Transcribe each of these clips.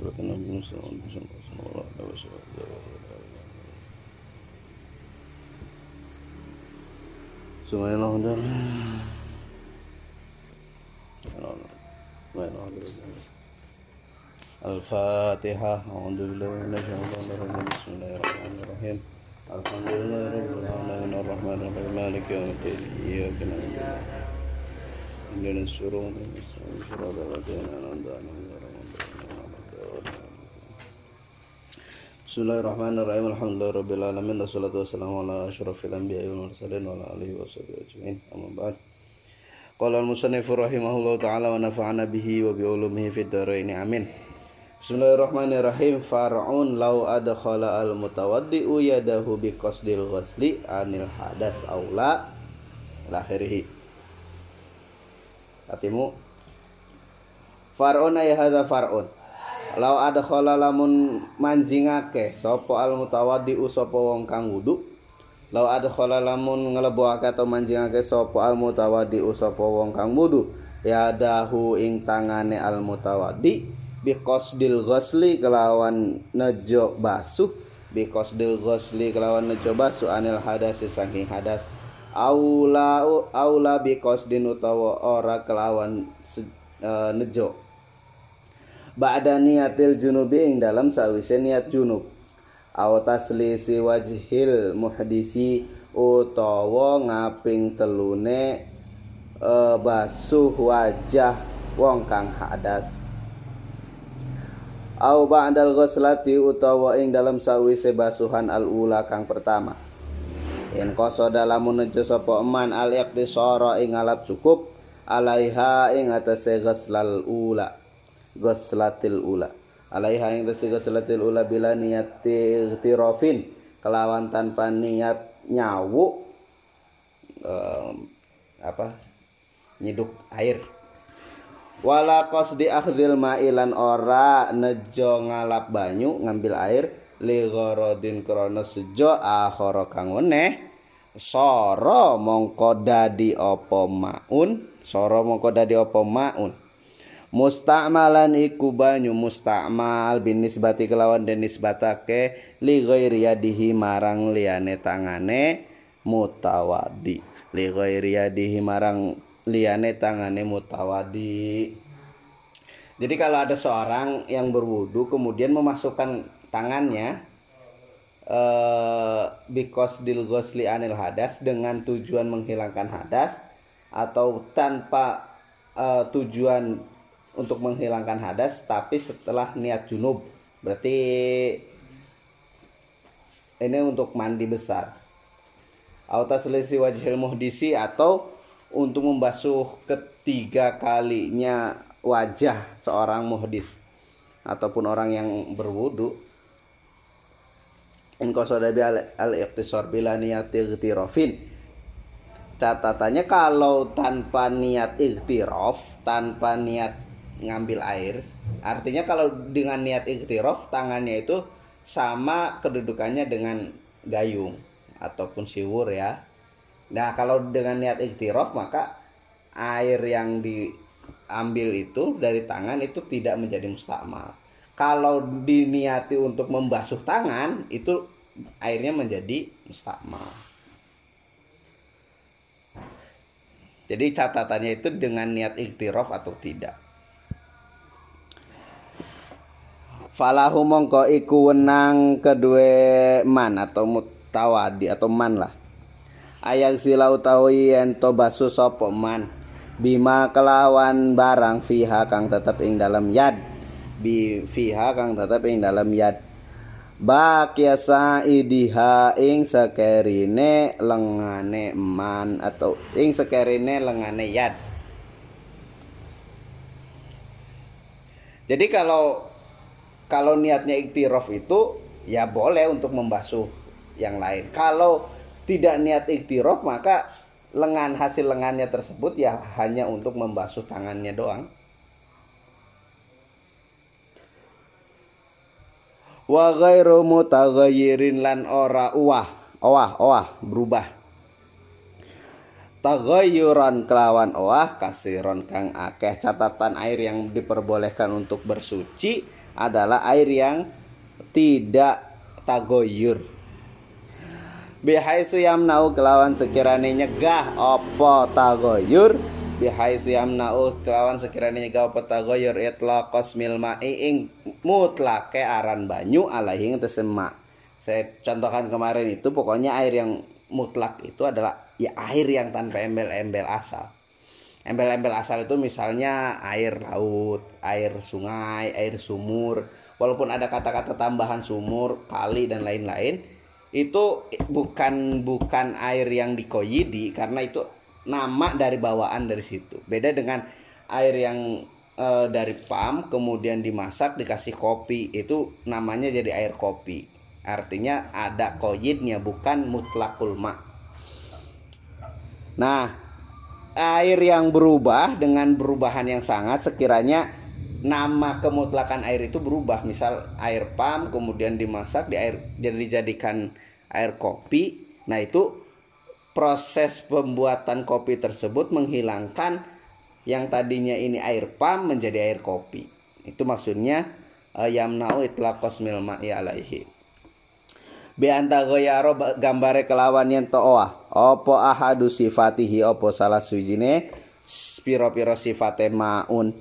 حضرة النبي صلى الله عليه وسلم سبحان الله وتعالى الفاتحة أعوذ بالله من الشيطان الرجيم بسم الله الرحمن الرحيم الحمد لله رب العالمين الرحمن الرحيم مالك يوم الدين إياك نعبد اهدنا الصراط المستقيم صراط Bismillahirrahmanirrahim. Alhamdulillahirabbil alamin wassalatu wassalamu ala asyrofil anbiya'i wal mursalin wa ala alihi washabihi ajmain. Amma ba'd. Qala al-musannif rahimahullahu taala wa nafa'ana bihi wa bi ulumihi fid dharain. Amin. Bismillahirrahmanirrahim. Far'un law adkhala al-mutawaddi'u yadahu bi qasdil ghasli anil hadas aula lahirihi. Hatimu. Far'un ya hadza far'un. Law adkhala lamun manjingake sapa al mutawaddi'u sapa wong kang wudu. Law adkhala lamun ngleboake atau manjingake sapa al mutawaddi'u sapa wong kang wudu. Yadahu ing tangane al mutawaddi' biqasdil ghusli kelawan nejo basuh. Biqasdil ghusli kelawan nejo basuh anil hadas saking hadas. Aula aula biqasdin utawa ora kelawan e, nejo ba'da niatil junubi ing dalam sawise niat junub. Aw taslisi wajhil muhdisi utawa ngaping telune e, basuh wajah wong kang hadas au ba'dal ghuslati utawa ing dalam sawise basuhan al ula kang pertama. In qasada lamun nejo sapa eman al iqtisara ing alap cukup alaiha ing atase ghuslal ula ghuslatil ula. Alaiha ing atase ghuslatil ula bila niat tirofin kelawan tanpa niat nyawu um, apa? Nyiduk air. Wala qasdi akhdhil ma'ilan ora nejo ngalap banyu ngambil air li gharadin krana sejo akhara kang weneh. Sara mongko dadi apa maun sara mongko dadi apa maun musta'malan iku banyu musta'mal bin nisbati kelawan den nisbatake li ghairi yadihi marang liyane tangane mutawadi li ghairi yadihi marang liane tangane mutawadi. Jadi kalau ada seorang yang berwudu kemudian memasukkan tangannya eh because dil anil hadas dengan tujuan menghilangkan hadas atau tanpa uh, tujuan untuk menghilangkan hadas tapi setelah niat junub berarti ini untuk mandi besar. Selisih wajhil muhdisi atau untuk membasuh ketiga kalinya wajah seorang muhdis ataupun orang yang berwudu. In al iqtisar bila catatannya kalau tanpa niat ightiraf tanpa niat ngambil air artinya kalau dengan niat ightiraf tangannya itu sama kedudukannya dengan gayung ataupun siwur ya Nah, kalau dengan niat iktiraf maka air yang diambil itu dari tangan itu tidak menjadi mustakmal. Kalau diniati untuk membasuh tangan itu airnya menjadi mustakmal. Jadi catatannya itu dengan niat iktiraf atau tidak. Falahu mongko iku wenang kedua man atau mutawadi atau man lah. Ayang sila utawi ento basu sapa man. Bima kelawan barang fiha kang tetep ing dalam yad. Bi fiha kang tetep ing dalam yad. Bakiasa idiha ing sekerine lengane man atau ing sekerine lengane yad. Jadi kalau kalau niatnya iktiraf itu ya boleh untuk membasuh yang lain. Kalau tidak niat iktiraf maka lengan hasil lengannya tersebut ya hanya untuk membasuh tangannya doang. Wa ghairu mutaghayyirin lan ora uwah, owah, owah, berubah. tagayyuran kelawan owah kasiron kang akeh catatan air yang diperbolehkan untuk bersuci adalah air yang tidak tagoyur. Bihaisu yamnau kelawan sekiranya nyegah opo tagoyur. Bihaisu yamnau kelawan sekiranya nyegah opo tagoyur. Itlaqos milma ing mutlake aran banyu alaihi tesemak saya contohkan kemarin itu pokoknya air yang mutlak itu adalah ya air yang tanpa embel-embel asal. Embel-embel asal itu misalnya air laut, air sungai, air sumur. Walaupun ada kata-kata tambahan sumur, kali dan lain-lain, itu bukan bukan air yang dikoyidi karena itu nama dari bawaan dari situ. Beda dengan air yang e, dari pam kemudian dimasak dikasih kopi itu namanya jadi air kopi artinya ada koyidnya bukan mutlakul ma nah air yang berubah dengan perubahan yang sangat sekiranya nama kemutlakan air itu berubah. Misal air pam kemudian dimasak di air jadi dijadikan air kopi. Nah itu proses pembuatan kopi tersebut menghilangkan yang tadinya ini air pam menjadi air kopi. Itu maksudnya uh, yamnau itlaqos milma'i alaihi bianta goyaro gambare kelawan yen toa opo ahadu sifatihi? Opo salah sujine piro-piro sifate maun.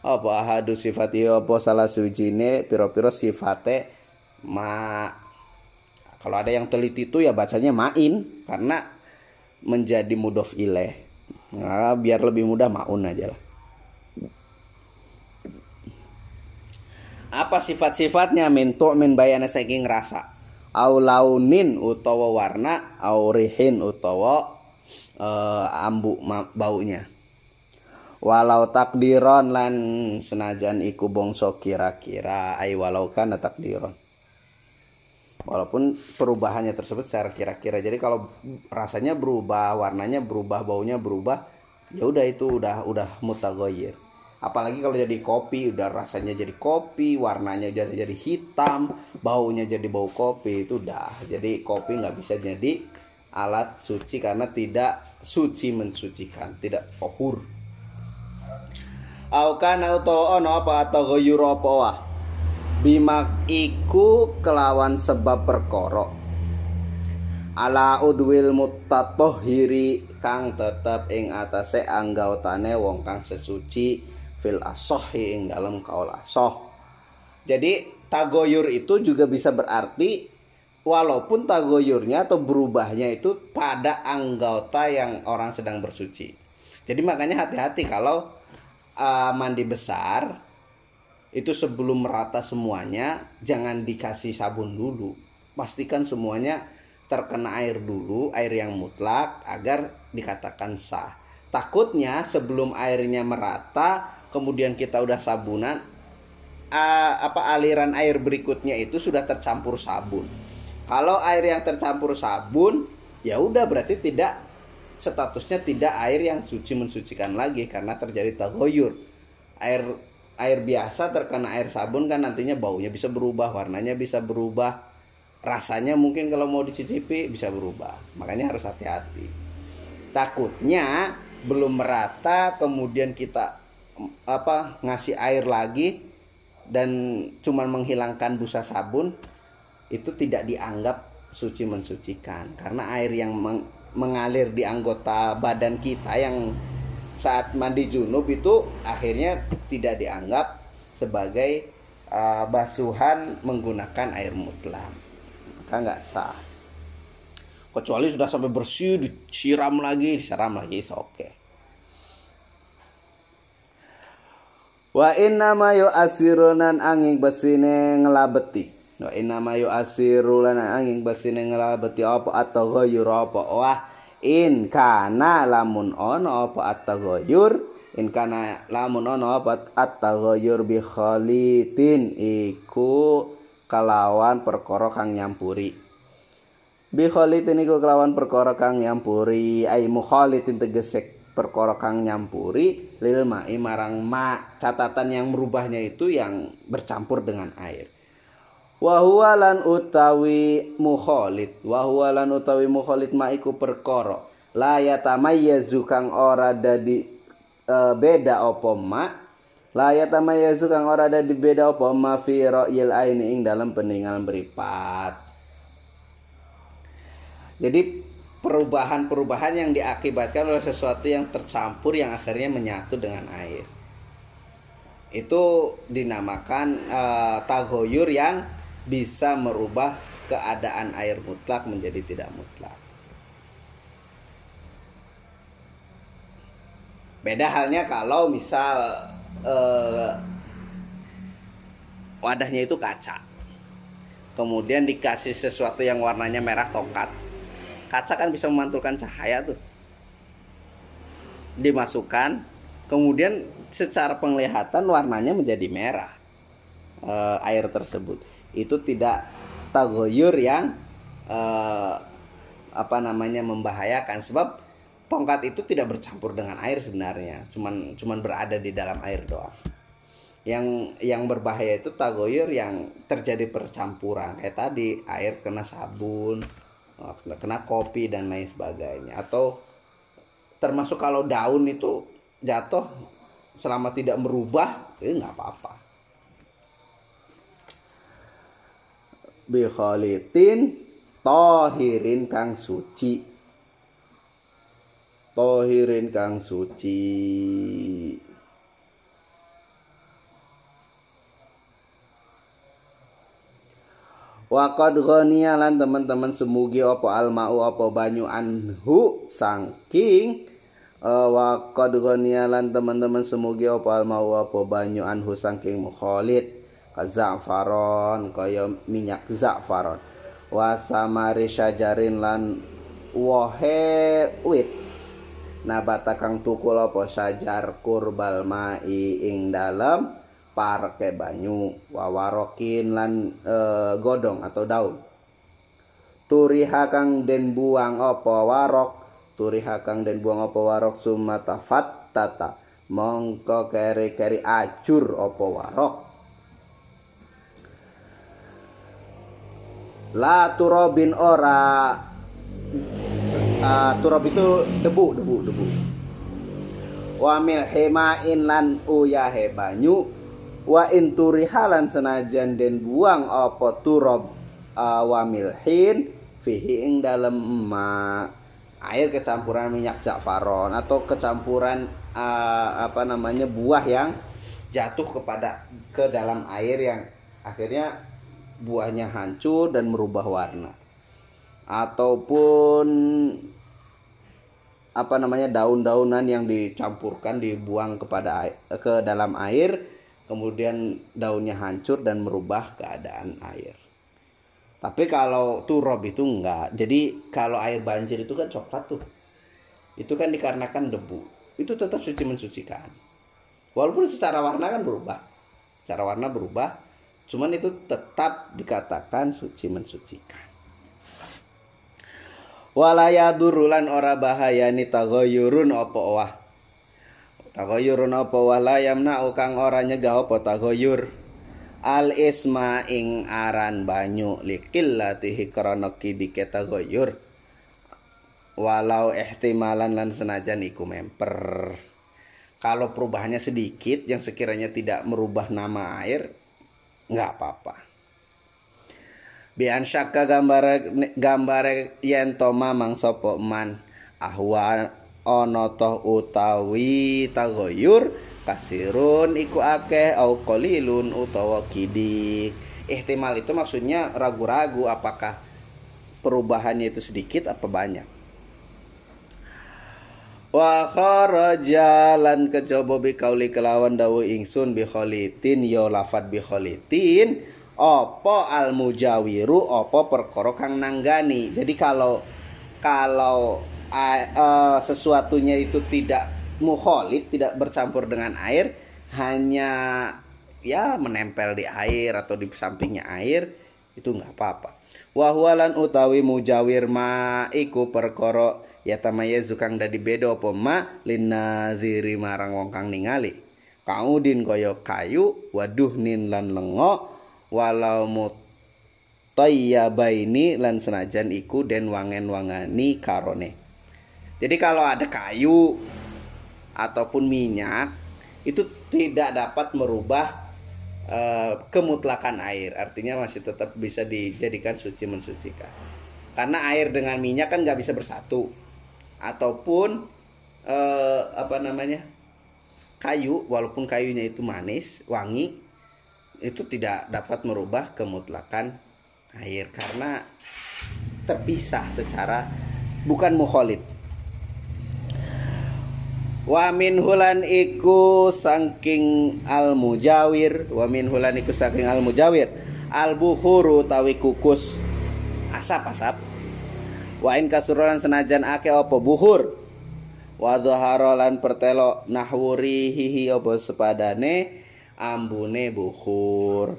Opo ahadu sifatihi? Opo salah sujine piro-piro sifate ma. Kalau ada yang teliti itu ya bacanya main karena menjadi mudof ileh. Nah, biar lebih mudah maun aja lah. Apa sifat-sifatnya? Min bayana saking rasa au launin utawa warna au rihin utawa uh, ambu baunya. Walau takdiron lan senajan iku bongso kira-kira ai walau kan takdiron. Walaupun perubahannya tersebut secara kira-kira. Jadi kalau rasanya berubah warnanya berubah baunya berubah ya udah itu udah udah mutagoyir apalagi kalau jadi kopi udah rasanya jadi kopi warnanya jadi jadi hitam baunya jadi bau kopi itu udah. Jadi kopi nggak bisa jadi alat suci karena tidak suci mensucikan tidak tohur Aukan auto ono apa atau goyur apa wah? Bimak iku kelawan sebab perkoro ala udwil mutatohiri kang tetep ing atase anggautane wong kang sesuci fil asohi ing dalam kaul asoh. Jadi tagoyur itu juga bisa berarti walaupun tagoyurnya atau berubahnya itu pada anggota yang orang sedang bersuci. Jadi makanya hati-hati kalau uh, mandi besar itu sebelum merata semuanya jangan dikasih sabun dulu. Pastikan semuanya terkena air dulu, air yang mutlak agar dikatakan sah. Takutnya sebelum airnya merata kemudian kita udah sabunan uh, apa aliran air berikutnya itu sudah tercampur sabun. Kalau air yang tercampur sabun ya udah berarti tidak statusnya tidak air yang suci mensucikan lagi karena terjadi tagoyur air air biasa terkena air sabun kan nantinya baunya bisa berubah warnanya bisa berubah rasanya mungkin kalau mau dicicipi bisa berubah. Makanya harus hati-hati. Takutnya belum merata kemudian kita apa ngasih air lagi dan cuman menghilangkan busa sabun itu tidak dianggap suci mensucikan. Karena air yang meng, mengalir di anggota badan kita yang saat mandi junub itu akhirnya tidak dianggap sebagai uh, basuhan menggunakan air mutlak. Maka nggak sah. Kecuali sudah sampai bersih disiram lagi disiram lagi oke okay. Wa inna ma asirunan angin besine ngelabeti. Wa inna ma asirunan angin besine ngelabeti apa atau goyur apa. Wah in kana lamun ono apa atau goyur. In kana lamun ono apa atau goyur bi khalitin iku kalawan perkara kang nyampuri. Bi khalitin iku kelawan perkara kang nyampuri ai mukhalitin tegesek perkara kang nyampuri lil ma'i marang ma catatan yang merubahnya itu yang bercampur dengan air. Wa utawi mukhalid wa lan utawi mukhalid ma iku perkara. La yatamayyazu kang ora dadi e, beda apa ma? La yatamayyazu kang ora dadi beda apa ma fi ra'yil aini ing dalam peninggalan beripat jadi perubahan-perubahan yang diakibatkan oleh sesuatu yang tercampur yang akhirnya menyatu dengan air. Itu dinamakan uh, tagoyur yang bisa merubah keadaan air mutlak menjadi tidak mutlak. Beda halnya kalau misal uh, wadahnya itu kaca, kemudian dikasih sesuatu yang warnanya merah tongkat, kaca kan bisa memantulkan cahaya tuh, dimasukkan, kemudian secara penglihatan warnanya menjadi merah e, air tersebut. Itu tidak tagoyur yang e, apa namanya membahayakan. Sebab tongkat itu tidak bercampur dengan air sebenarnya. Cuman cuman berada di dalam air doang. Yang yang berbahaya itu tagoyur yang terjadi percampuran. Kayak tadi air kena sabun kena kopi dan lain sebagainya. Atau termasuk kalau daun itu jatuh selama tidak merubah itu nggak apa-apa. Bi khalitin tohirin kang suci. Tohirin kang suci Wakad ghaniya teman-teman semugi apa almau apa banyu anhu sangking uh, wa qad lan teman-teman semugi apa mau apa banyu anhu saking mukhalid kaza'faron kaya minyak za'faron. Wa samari syajarin lan wahe wit. Nabata kang tukul apa sajar kurbal mai ing dalem parke banyu wawarokin lan e, godong atau daun. Turiha kang den buang apa warok? Turi hakang dan buang apa warok? Sumata tata mongko keri keri acur apa warok? La turobin ora. Uh, turob itu debu debu debu. Wamil hemain lan uyahe banyu wa in turihalan senajan den buang apa turob uh, wamil hin fihi ing dalem emak. Air kecampuran minyak za'faron atau kecampuran uh, apa namanya buah yang jatuh kepada ke dalam air yang akhirnya buahnya hancur dan merubah warna. Ataupun apa namanya daun-daunan yang dicampurkan dibuang kepada air, ke dalam air kemudian daunnya hancur dan merubah keadaan air tapi kalau turob itu enggak. Jadi kalau air banjir itu kan coklat tuh. Itu kan dikarenakan debu. Itu tetap suci mensucikan. Walaupun secara warna kan berubah. Secara warna berubah. Cuman itu tetap dikatakan suci mensucikan. Walaya durulan ora bahaya ni tagoyurun opo wah. Tagoyurun opo wah layam na ukang ora nyegah opo tagoyur? Al isma ing aran banyu likillatihi krana kidike tagoyur. Walau ihtimalan lan senajan iku memper. Kalau perubahannya sedikit yang sekiranya tidak merubah nama air nggak apa-apa. Bian syaka gambar gambar yen to mamang sapa man. Ahwa ana utawi tagoyur kasirun iku akeh au qalilun utawa kidik ihtimal itu maksudnya ragu-ragu apakah perubahannya itu sedikit apa banyak. Wa kharaja lan kejaba bi kauli kelawan dawu ingsun bi khalitin ya lafat bi khalitin apa al mujawiru apa perkara kang nanggani. Jadi kalau kalau uh, sesuatunya itu tidak mukholid tidak bercampur dengan air hanya ya menempel di air atau di sampingnya air itu nggak apa-apa. Wahwalan utawi mujawir ma iku perkoro ya tamaya zukang dadi bedo apa ma ziri marang wong kang ningali. Kaudin koyo kayu waduh nin lan lengo walau baini lan senajan iku den wangen wangani karone Jadi kalau ada kayu ataupun minyak itu tidak dapat merubah uh, kemutlakan air. Artinya masih tetap bisa dijadikan suci mensucikan. Karena air dengan minyak kan nggak bisa bersatu. Ataupun uh, apa namanya kayu, walaupun kayunya itu manis, wangi, itu tidak dapat merubah kemutlakan air karena terpisah secara bukan mukholid Wa min hulan iku saking al mujawir, wa min hulan iku saking al mujawir. Al buhuru tawi kukus asap-asap. Wa in kasuran senajan ake apa buhur. Wa dhaharolan pertelo nahwuri hihi apa sepadane ambune buhur.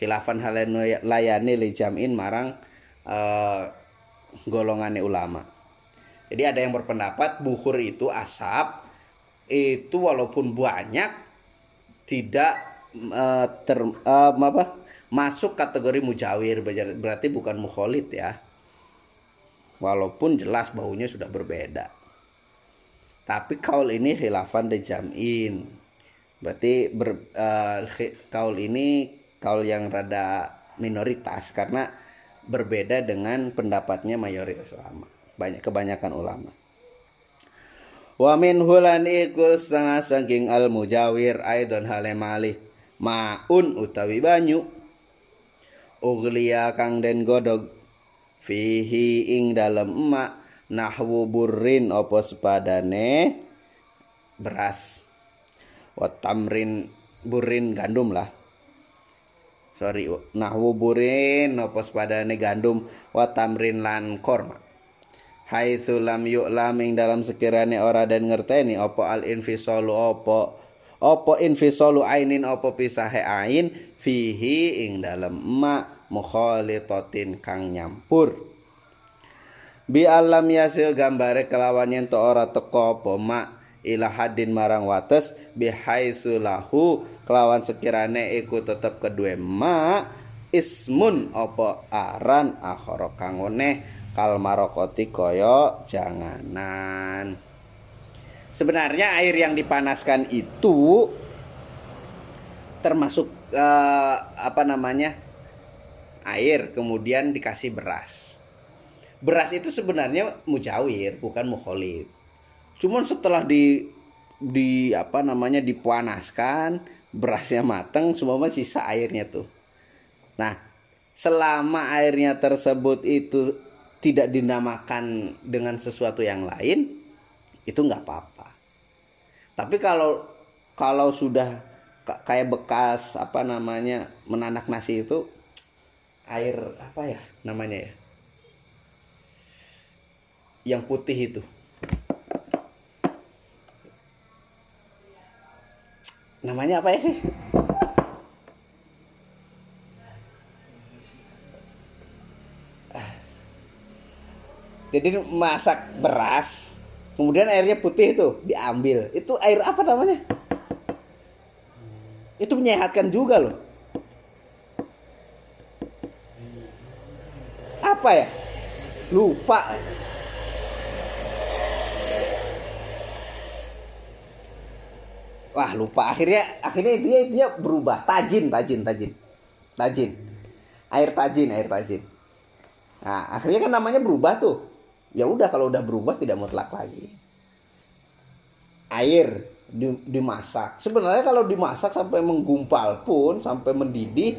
Khilafan halen layani li jamin marang uh, golongane ulama. Jadi ada yang berpendapat buhur itu asap itu walaupun banyak tidak uh, ter uh, apa masuk kategori mujawir berarti bukan mukholid ya. Walaupun jelas baunya sudah berbeda. Tapi kaul ini khilafan de jam'in. Berarti ber, uh, kaul ini kaul yang rada minoritas karena berbeda dengan pendapatnya mayoritas ulama banyak kebanyakan ulama. Wa min hulan iku setengah saking al mujawir aidon halemali maun utawi banyu. Uglia kang den godog fihi ing dalem emak nahwu burrin opo sepadane? Beras. Wa tamrin gandum lah. Sorry nahwu burin opo sepadane gandum? Wa tamrin lan korma haitsu lam yu'lam ing dalam sekiranya ora dan ngerteni apa al infisalu apa apa infisalu ainin apa pisahe ain fihi ing dalam ma mukhalitatin kang nyampur. Bi alam yasil gambare kelawan yen ora teko apa ma ila hadin marang wates bi haitsu lahu kelawan sekirane iku tetep kedue ma ismun apa aran akhara kang kal marokoti koyo janganan. Sebenarnya air yang dipanaskan itu termasuk uh, apa namanya air kemudian dikasih beras. Beras itu sebenarnya mujawir bukan mukholid. Cuman setelah di di apa namanya dipanaskan berasnya mateng semua sisa airnya tuh. Nah selama airnya tersebut itu tidak dinamakan dengan sesuatu yang lain itu nggak apa-apa. Tapi kalau kalau sudah kayak bekas apa namanya menanak nasi itu air apa ya namanya ya? Yang putih itu. Namanya apa ya sih jadi masak beras kemudian airnya putih itu diambil. Itu air apa namanya? Itu menyehatkan juga loh. Apa ya? Lupa. Wah lupa. Akhirnya akhirnya dia dia berubah. Tajin tajin tajin. Tajin. Air tajin air tajin. Nah akhirnya kan namanya berubah tuh ya udah kalau udah berubah tidak mutlak lagi. Air dimasak. Sebenarnya kalau dimasak sampai menggumpal pun sampai mendidih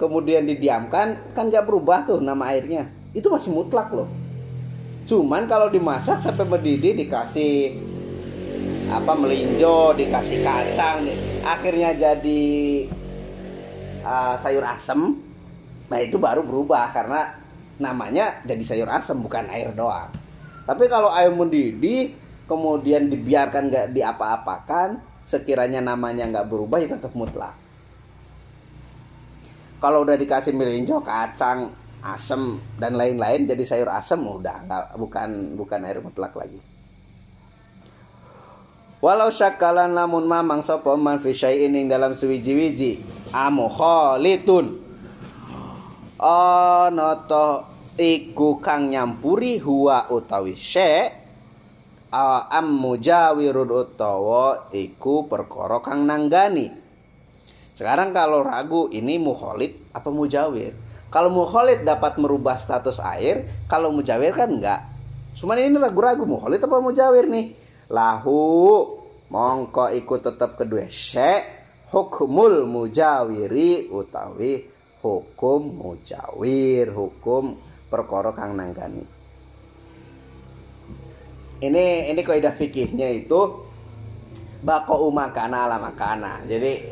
kemudian didiamkan kan nggak berubah tuh nama airnya. Itu masih mutlak loh. Cuman kalau dimasak sampai mendidih dikasih apa melinjo dikasih kacang akhirnya jadi uh, sayur asem. Nah itu baru berubah karena namanya jadi sayur asam bukan air doang. Tapi kalau air mendidih kemudian dibiarkan nggak diapa-apakan, sekiranya namanya nggak berubah ya tetap mutlak. Kalau udah dikasih mirinjo, kacang, asam dan lain-lain jadi sayur asam udah nggak bukan bukan air mutlak lagi. Walau syakalan namun mamang sapa man fi syai'in dalam suwiji-wiji amukholitun ana to iku kang nyampuri huwa utawi syek am mujawirun utawa iku perkara kang nanggani. Sekarang kalau ragu ini mukholid apa mujawir? Kalau mukholid dapat merubah status air kalau mujawir kan enggak. Cuman ini ragu-ragu mukholid apa mujawir nih? Lahu mongko iku tetap kedua syek hukumul mujawiri utawi hukum mujawir hukum perkara kang nanggani ini ini kaidah fikihnya itu bako umakana ala makana. Jadi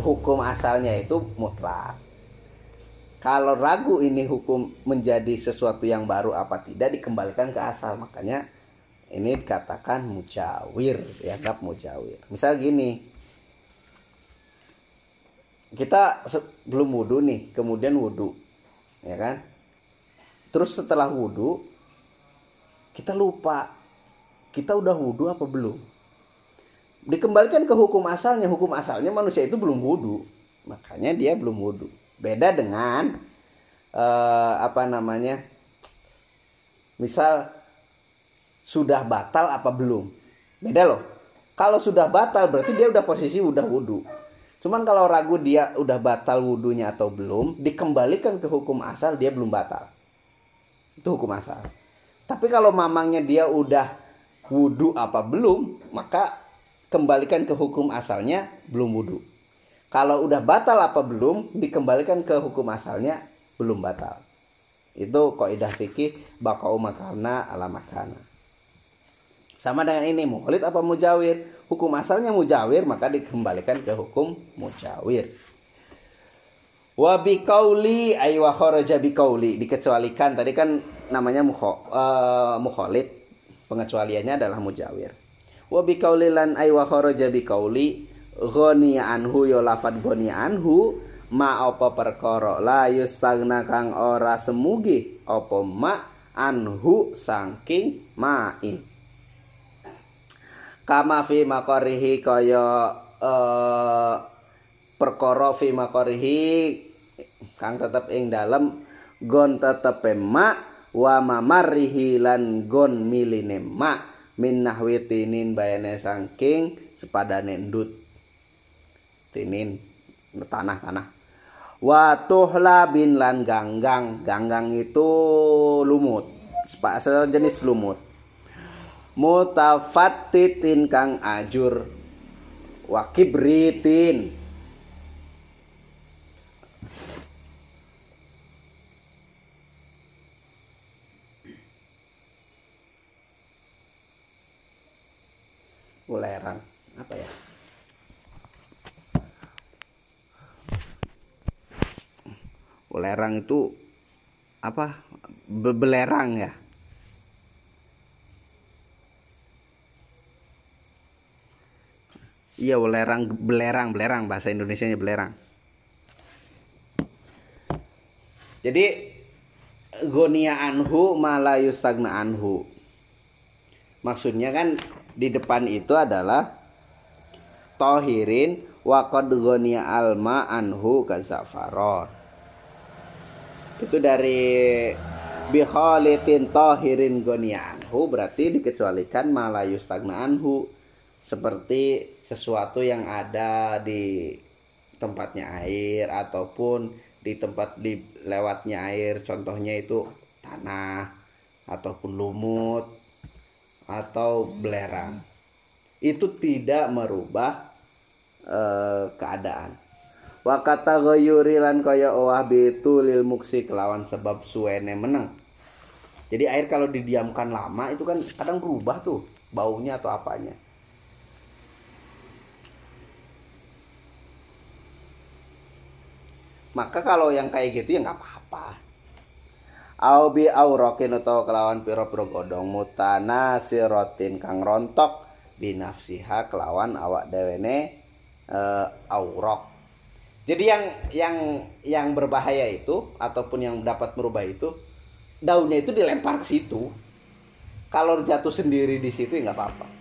hukum asalnya itu mutlak. Kalau ragu ini hukum menjadi sesuatu yang baru apa tidak dikembalikan ke asal. Makanya ini dikatakan mujawir ya gap mujawir. Misal gini kita belum wudhu nih kemudian wudhu ya kan? Terus setelah wudhu kita lupa kita udah wudhu apa belum? Dikembalikan ke hukum asalnya hukum asalnya manusia itu belum wudhu makanya dia belum wudhu beda dengan uh, apa namanya misal sudah batal apa belum? Beda loh. Kalau sudah batal berarti dia udah posisi udah wudhu cuman kalau ragu dia udah batal wudhunya atau belum dikembalikan ke hukum asal dia belum batal itu hukum asal tapi kalau mamangnya dia udah wudhu apa belum, maka kembalikan ke hukum asalnya belum wudhu. Kalau udah batal apa belum, dikembalikan ke hukum asalnya belum batal. Itu kaidah fikih bakau makana ala makana. Sama dengan ini muhlid apa mujawir. Hukum asalnya mujawir maka dikembalikan ke hukum mujawir. Wa biqauli ay wa kharaja biqauli dikecualikan tadi kan namanya mukho, uh, mukholid. Pengecualiannya adalah mujawir. Wa biqauli lan ay wa kharaja biqauli ghani anhu ya lafad ghani anhu ma apa perkara la yustagna kang ora semugi apa ma anhu saking ma'in kama fi makarihi kaya uh, perkara fi makarihi kang tetep ing dalem gon tetep mak wa mamarihi lan gon miline ma min nahwi tinin bayane sangking sepadane ndut. Tinin tanah-tanah. Wa tuhla bin lan ganggang. Ganggang itu lumut sejenis lumut mutafattitin kang ajur. Wa kibritin. Ulerang apa ya? Ulerang itu apa? Be belerang ya Iya belerang belerang belerang bahasa Indonesia nya belerang. Jadi gonia anhu malayustagna anhu. Maksudnya kan di depan itu adalah tohirin wakod gonia alma anhu kazafaror itu dari biholitin tohirin gonia anhu berarti dikecualikan malayus stagna anhu seperti sesuatu yang ada di tempatnya air ataupun di tempat di lewatnya air. Contohnya itu tanah ataupun lumut atau belerang itu tidak merubah uh, keadaan. Wa kata lan kaya owah bitu lil muksi kelawan sebab suene menang jadi air kalau didiamkan lama itu kan kadang berubah tuh baunya atau apanya maka kalau yang kayak gitu ya nggak apa-apa. Au bi aurakin utawa kelawan pira-pira godhong mutana sirotin kang rontok binafsiha kelawan awak dewene uh, aurok. Jadi yang yang yang berbahaya itu ataupun yang dapat merubah itu daunnya itu dilempar ke situ. Kalau jatuh sendiri di situ ya nggak apa-apa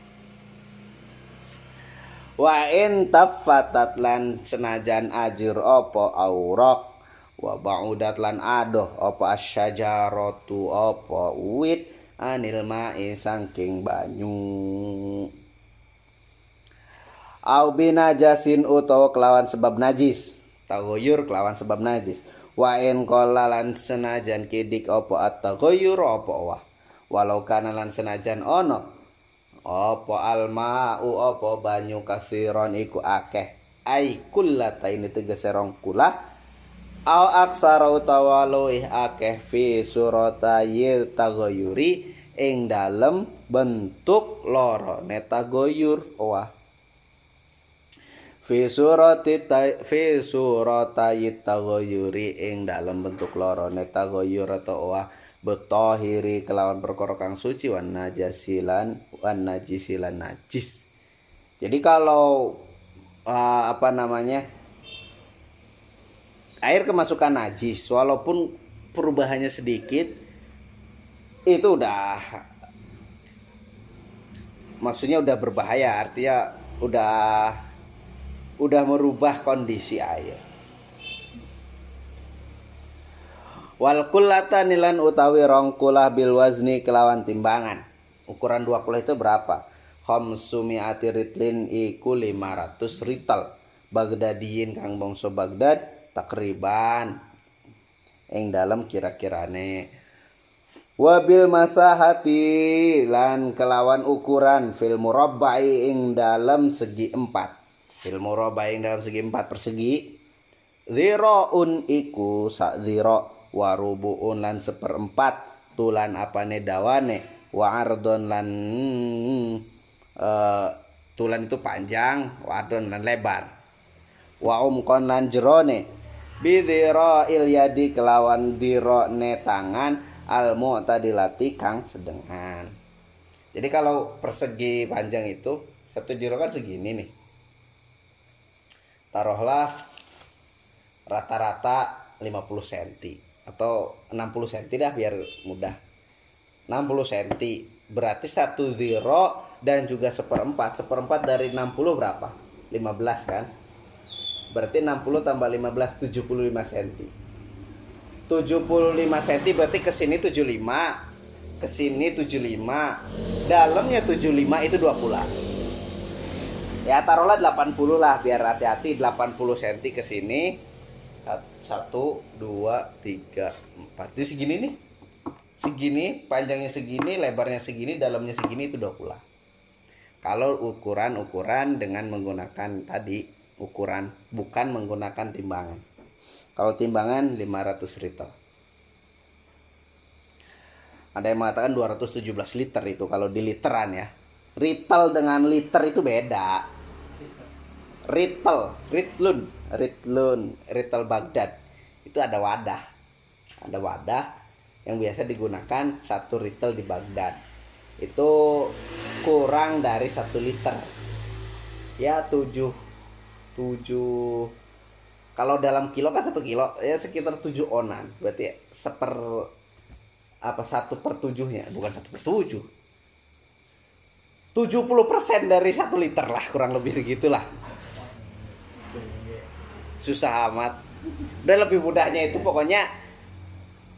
wa in tafatat lan senajan ajur opo aurok wa ba'udat lan adoh apa asyajaratu apa wit anil ma'i sangking banyu. Au binajasin utawa kelawan sebab najis tagoyur kelawan sebab najis. Wa in lan senajan kidik opo at tagoyur opo wah walau kana lan senajan ono opo alma'u opo banyu kasiron iku akeh. Ai kullata ini tegese rong kula au aksara utawa akeh fi suratayil tagoyuri ing dalem bentuk loro netagoyur wah fi surati fi suratayi tagoyuri ing dalem bentuk loro netagoyur atau wah betahiri kelawan perkara kang suci wan najasilan wan najisilan najis. Jadi kalau uh, apa namanya air kemasukan najis walaupun perubahannya sedikit itu udah maksudnya udah berbahaya artinya udah udah merubah kondisi air wal kullata nilan utawi rong kula bil wazni kelawan timbangan. Ukuran dua kula itu berapa? Khamsumi'ati ritlin iku 500 rital. Bagdadiyin kang bangsa Bagdad takriban. Ing dalam kira-kirane. Wabil masahati lan kelawan ukuran fil murabba'i ing dalam segi empat. Fil murabba'i ing dalam segi empat persegi ziraun iku sak zira warubuun lan seperempat. Tulan apane dawane? Wa ardon lan uh, tulan itu panjang wadon dan lebar. Wa umkon lan jerone. Bidhira ilyadi kelawan dirone tangan al mu'tadilati kang sedengan. Jadi kalau persegi panjang itu satu jiro kan segini nih. Taruhlah rata-rata 50 cm atau 60 cm dah biar mudah. 60 cm berarti satu zero dan juga seperempat. Seperempat dari 60 berapa? 15 kan? Berarti 60 tambah 15 75 cm 75 cm berarti ke sini 75 ke sini 75 dalamnya 75 itu 20 ya taruhlah 80 lah biar hati-hati. 80 cm ke sini 1 2 3 4 di segini nih. Segini panjangnya segini lebarnya segini dalamnya segini itu 20 kalau ukuran-ukuran dengan menggunakan tadi ukuran bukan menggunakan timbangan. Kalau timbangan 500 liter ada yang mengatakan 217 liter itu kalau di literan ya. Ritel dengan liter itu beda. Ritel ritlun ritlun ritel Baghdad. Itu ada wadah. Ada wadah yang biasa digunakan satu retail di Baghdad. Itu kurang dari satu liter. Ya tujuh tujuh kalau dalam kilo kan satu kilo. Ya sekitar tujuh onan. Berarti seper apa satu per tujuhnya bukan satu per tujuh. Tujuh puluh persen dari satu liter lah kurang lebih segitulah susah amat. Udah lebih mudahnya itu pokoknya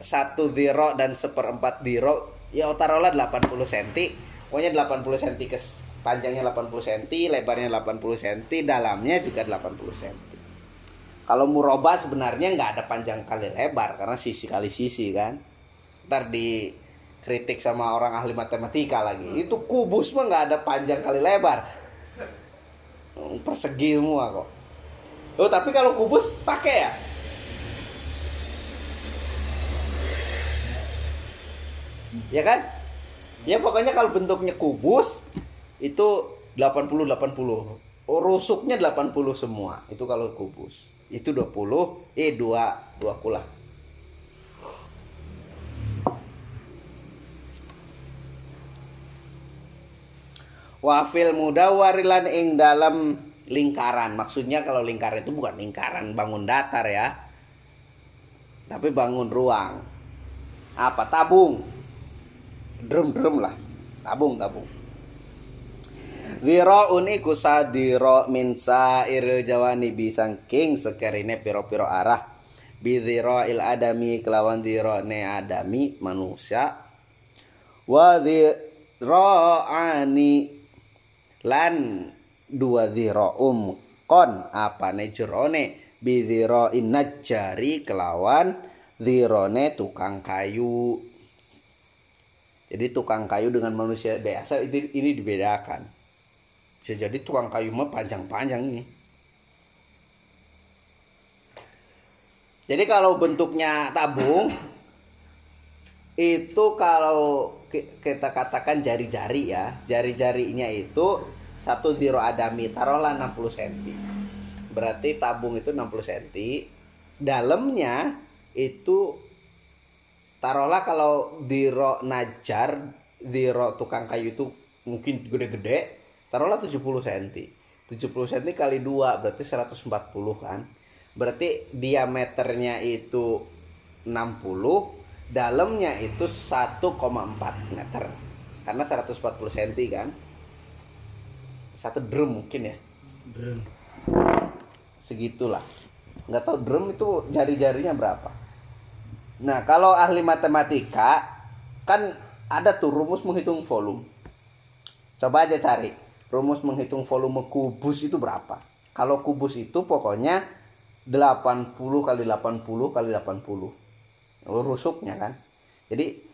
satu diro dan seperempat diro. Ya taruhlah 80 cm pokoknya 80 cm ke panjangnya 80 cm lebarnya 80 cm dalamnya juga 80 cm kalau muroba sebenarnya nggak ada panjang kali lebar karena sisi kali sisi kan? Ntar di kritik sama orang ahli matematika lagi. Itu kubus mah nggak ada panjang kali lebar. Persegi semua kok oh tapi kalau kubus pakai ya? Ya kan? Ya pokoknya kalau bentuknya kubus itu 80 80 oh, rusuknya 80 semua itu kalau kubus. Itu 20 eh 2 2 kula wafil mudawarilan ing dalam lingkaran. Maksudnya kalau lingkaran itu bukan lingkaran bangun datar ya. Tapi bangun ruang. Apa? Tabung. Drum-drum lah. Tabung tabung. Wiraun iku sadira min sair jawani bisangking sekerine piro-piro arah. Bidhira il adami kelawan dhira ne adami manusia. Wa dhira'ani lan dua dhira'um kon. Apa ne jerone? Bidhira'in najari kelawan dhirone tukang kayu. Jadi tukang kayu dengan manusia biasa ini, ini dibedakan. Bisa jadi tukang kayu mah panjang-panjang ini. Jadi kalau bentuknya tabung itu kalau kita katakan jari-jari ya. Jari-jarinya itu satu diro adami taruhlah 60 cm berarti tabung itu 60 cm dalamnya itu taruhlah kalau diro najar diro tukang kayu itu mungkin gede-gede taruhlah 70 cm 70 cm kali 2 berarti 140 kan? Berarti diameternya itu 60 dalamnya itu 1,4 meter. Karena 140 cm kan satu drum mungkin ya. Drum. Segitulah. Nggak tahu drum itu jari-jarinya berapa. Nah kalau ahli matematika kan ada tuh rumus menghitung volume. Coba aja cari rumus menghitung volume kubus itu berapa. Kalau kubus itu pokoknya 80 kali 80 kali 80 rusuknya kan. Jadi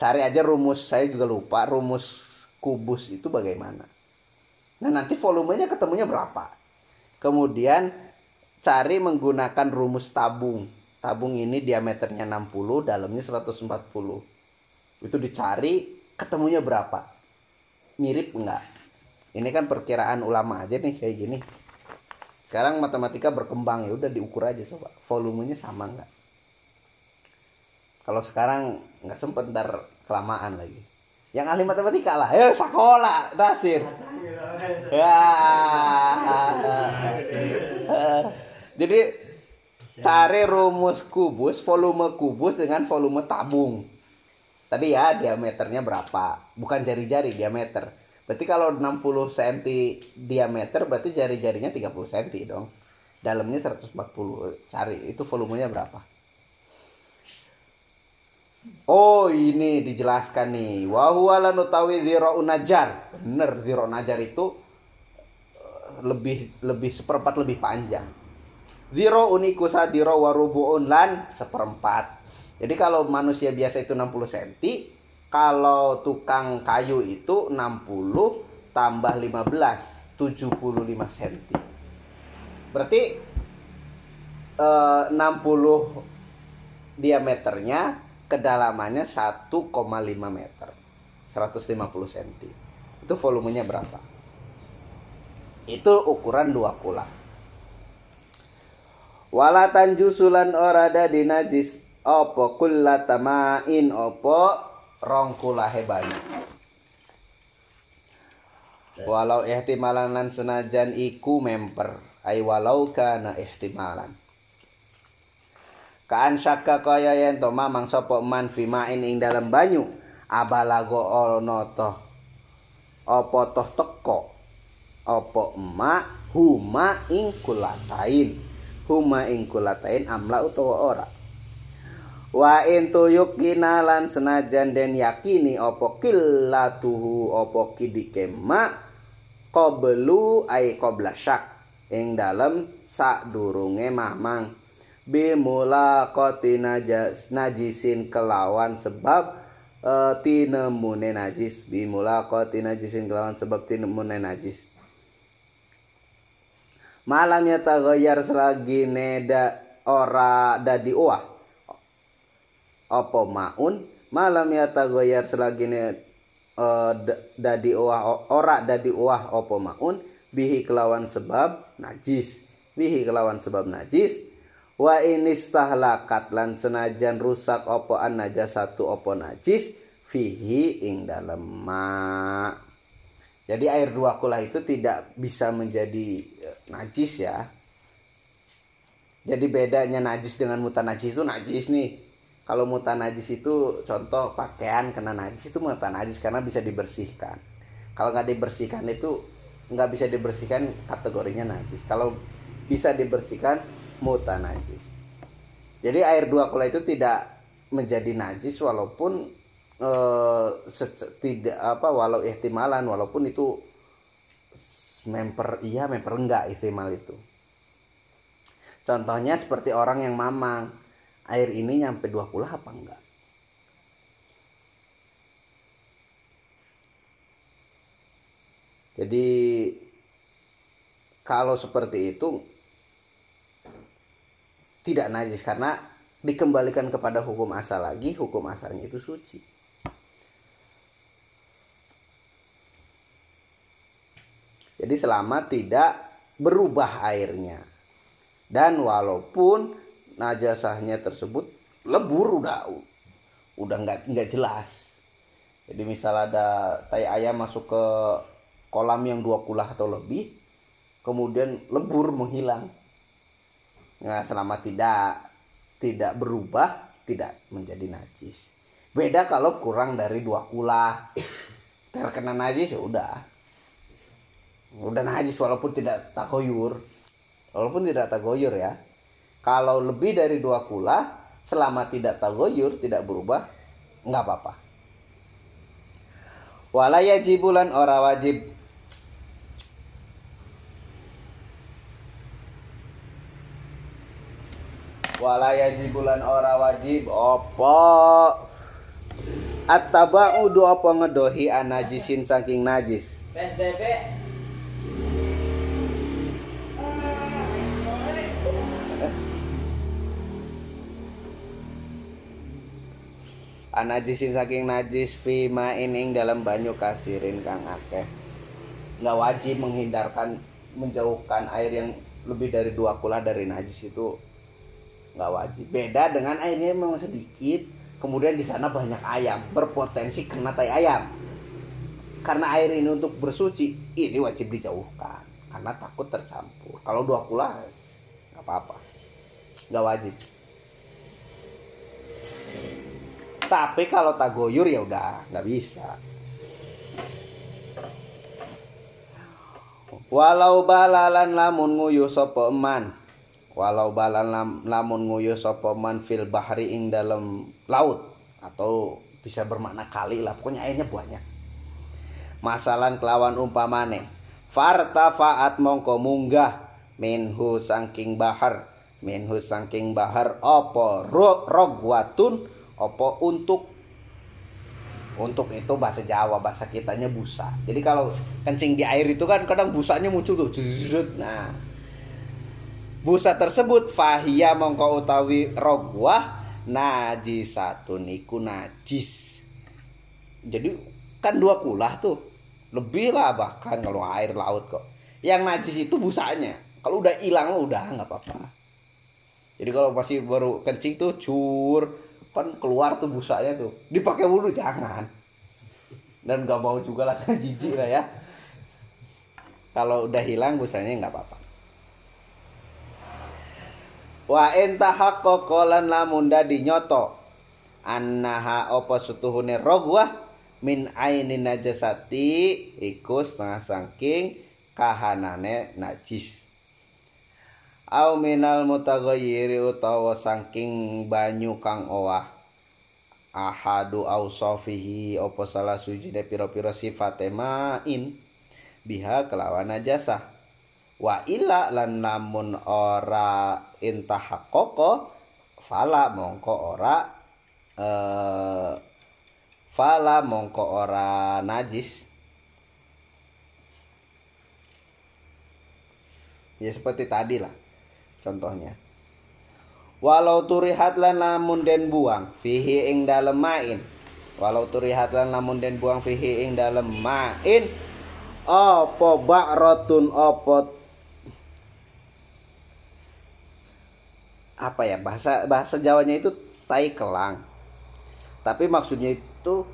cari aja rumus saya juga lupa rumus kubus itu bagaimana nah nanti volumenya ketemunya berapa? Kemudian cari menggunakan rumus tabung. Tabung ini diameternya 60 dalamnya 140 itu dicari ketemunya berapa? Mirip enggak? Ini kan perkiraan ulama aja nih kayak gini. Sekarang matematika berkembang ya udah diukur aja coba. Volumenya sama enggak? Kalau sekarang nggak sempet ntar kelamaan lagi yang ahli matematika lah. Ya sekolah dasir ya. Jadi cari rumus kubus volume kubus dengan volume tabung. Tadi ya diameternya berapa? Bukan jari-jari diameter. Berarti kalau 60 cm diameter berarti jari-jarinya 30 cm dong. Dalamnya 140 cari itu volumenya berapa Oh ini dijelaskan nih. Wahuala nutawi ziro unajar. Bener ziro unajar itu eh, lebih lebih seperempat lebih panjang. Ziro unikusa diro warubuun lan seperempat. Jadi kalau manusia biasa itu 60 cm, kalau tukang kayu itu 60 tambah 15 75 cm. Berarti eh, 60 diameternya kedalamannya 1,5 meter. 150 cm itu volumenya berapa? Itu ukuran dua kula. Walatan jusulan orada di najis. Opo kullatamain opo rong kula hebanya walau ihtimalan lan senajan iku memper ay walau kana ihtimalan Kaan syaka kaya yen to mamang sapa man fimain ing dalam banyu? Abalago ono to? Apa toh teko? Apa emak? Huma ing kulatain. Huma ing kulatain amla utawa ora? Wa in tuyukina lan senajan den yakini apa killatuhu apa kidikema qablu ai qabla syak ing dalem sadurunge mamang bimula koti najas najisin kelawan sebab uh, tinemune najis. Bimula koti najisin kelawan sebab tinemune najis. Malam ya tagoyar selagi neda ora dadi uah opo maun? Malam ya tagoyar selagi ne uh, dadi uah ora dadi uah opo maun? Bihi kelawan sebab najis. Bihi kelawan sebab najis wa inistahlakat lan senajan rusak opo an satu opo najis fihi ing dalam ma jadi air dua kula itu tidak bisa menjadi e, najis ya. Jadi bedanya najis dengan mutan najis itu najis nih. Kalau mutan najis itu contoh pakaian kena najis itu mutan najis karena bisa dibersihkan. Kalau nggak dibersihkan itu nggak bisa dibersihkan kategorinya najis. Kalau bisa dibersihkan muta najis. Jadi air dua kula itu tidak menjadi najis walaupun eh, tidak apa walau ihtimalan walaupun itu memper iya memper enggak ihtimal itu contohnya seperti orang yang mamang air ini nyampe dua kula apa enggak jadi kalau seperti itu tidak najis karena dikembalikan kepada hukum asal lagi hukum asalnya itu suci. Jadi selama tidak berubah airnya. Dan walaupun najasahnya tersebut lebur udah udah nggak nggak jelas. Jadi misal ada tai ayam masuk ke kolam yang dua kulah atau lebih kemudian lebur menghilang Nah, selama tidak tidak berubah tidak menjadi najis. Beda kalau kurang dari dua kula terkena najis ya udah. Udah najis walaupun tidak takoyur. Walaupun tidak tagoyur ya. Kalau lebih dari dua kula selama tidak tagoyur tidak berubah nggak apa-apa. Wala yajibulan ora wajib wala yajibulan ora wajib opo? Attaba'udu apa ngedohi anajisin saking najis? PSBB anajisin saking najis fima ining dalam banyu kasirin kang akeh. Nggak wajib menghindarkan menjauhkan air yang lebih dari dua kula dari najis itu nggak wajib. Beda dengan airnya memang sedikit kemudian di sana banyak ayam berpotensi kena tai ayam. Karena air ini untuk bersuci ini wajib dijauhkan karena takut tercampur. Kalau dua kulas nggak apa-apa. Nggak wajib. Tapi kalau tak goyur ya udah nggak bisa. Walau balalan lamun nguyu sopo eman walau balan lam, lamun nguyu sapa man fil bahri ing dalam laut atau bisa bermakna kali lah pokoknya airnya banyak. Masalan kelawan umpamane faat mongko munggah minhu sangking bahar minhu sangking bahar opo rogwatun opo untuk untuk itu bahasa Jawa bahasa kitanya busa. Jadi kalau kencing di air itu kan kadang busanya muncul tuh nah busa tersebut fahia mongko utawi rogwah najisatun iku najis. Jadi kan dua kulah tuh. Lebih lah bahkan kalau air laut kok. Yang najis itu busanya. Kalau udah hilang udah nggak apa-apa. Jadi kalau masih baru kencing tuh cur kan keluar tuh busanya tuh. Dipakai wudhu jangan. Dan nggak mau juga lah jijik lah ya. Kalau udah hilang busanya nggak apa-apa wa enta lan lamun dadi nyoto. Annaha apa sutuhune rogwah min aini najasati iku setengah saking kahanane najis. Au minal mutaghayyiri utawa saking banyu kang owah. Ahadu ausofihi apa salah sujine pira-pira sifate main. Biha kelawan najasah. Wa illa lan namun ora intah koko fala mongko ora eh fala mongko ora najis. Ya seperti tadi lah contohnya. Walau turihat lan lamun den buang fihi ing dalem main. Walau turihat lan lamun den buang fihi ing dalem main. Apa ba'ratun apa apa ya bahasa bahasa Jawanya itu tai kelang. Tapi maksudnya itu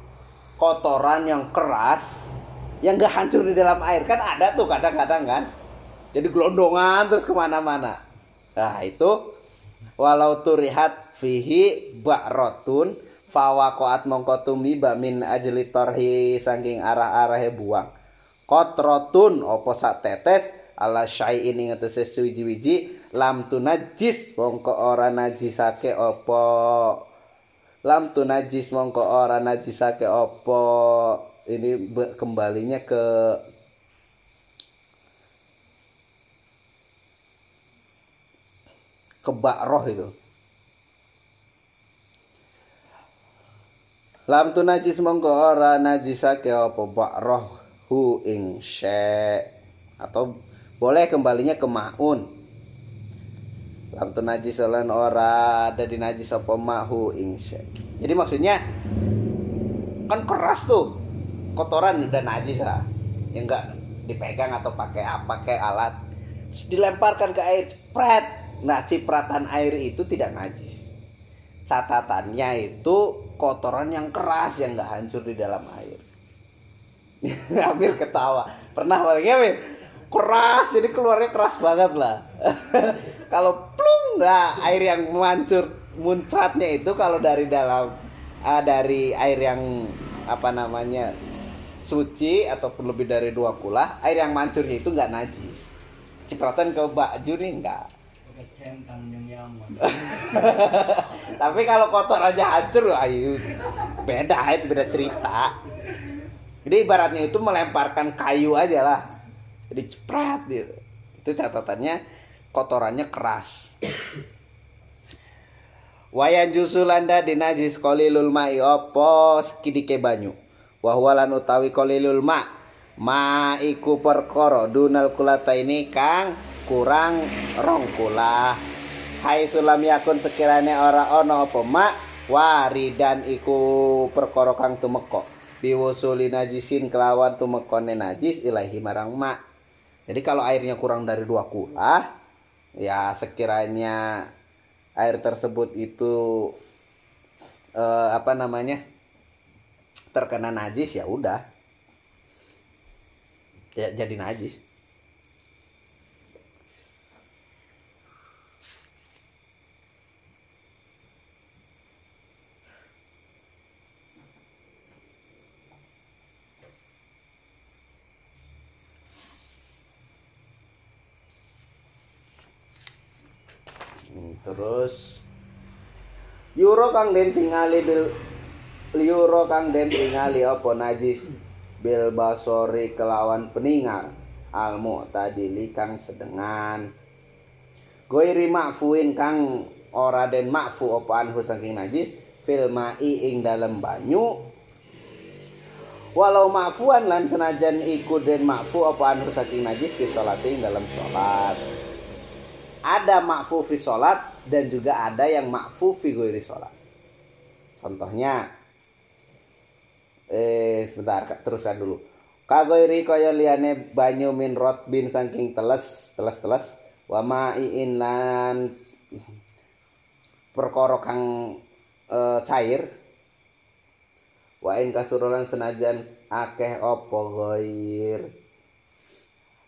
kotoran yang keras yang gak hancur di dalam air. Kan ada tuh kadang-kadang kan. Jadi gelondongan terus ke mana-mana. Nah itu walau turihat fihi ba'rotun fawakoat mongkotumi bamin ajli torhi saking arah-arahnya buang. Kotrotun opo sak tetes ala syai ini ngetese suwiji-wiji lam tu najis mongko ora najisake apa. Lam tu najis mongko ora najisake opo ini kembalinya ke ke roh itu. Lam tu najis mongko ora najisake opo roh hu ing atau boleh kembalinya ke maun lam tu najis lan ora ada di najis apa mahu ing jadi maksudnya kan keras tuh kotoran udah najis lah ya enggak dipegang atau pakai apa kayak alat dilemparkan ke air cepret Nah, cipratan air itu tidak najis. Catatannya itu kotoran yang keras yang nggak hancur di dalam air. Ambil ketawa. Pernah palingnya Ambil? Keras, jadi keluarnya keras banget lah. kalau plung, nah air yang hancur muncratnya itu kalau dari dalam uh, dari air yang apa namanya suci ataupun lebih dari dua kulah air yang mancurnya itu nggak najis cipratan ke baju nih enggak Tapi kalau kotor aja hancur ayo beda itu beda cerita. Jadi ibaratnya itu melemparkan kayu aja lah. Jadi ceprat gitu. Itu catatannya kotorannya keras. Wayan jusulanda dinajis kolilul ma'i opo skidike banyu. Wahwalan utawi kolilul ma' ma iku perkoro dunal kulata ini kang kurang rong kula hai sulam yakun sekiranya ora ono apa mak waridan iku perkara kang tumeka biwusuli najisin kelawan tumekone najis ilahi marang mak jadi kalau airnya kurang dari dua kula ya sekiranya air tersebut itu eh, apa namanya terkena najis ya udah. Ya jadi najis terus euro kang den tingali bil euro kang den tingali apa najis? Bil basori kelawan peningal almu tadi kang sedengan. Goiri makfuin kang ora den makfu apa anhu saking najis? Fil ma'i ing dalam banyu. Walau makfuan lan senajan iku den makfu apa anhu saking najis fi ing dalam sholat ada makfu fi sholat dan juga ada yang makfu fi ghairi sholat. Contohnya eh sebentar teruskan dulu. Kagoiri kaya liane banyu min bin saking teles teles teles wa ma'iin lan perkara kang e, cair wa in kasurulan senajan akeh opo goir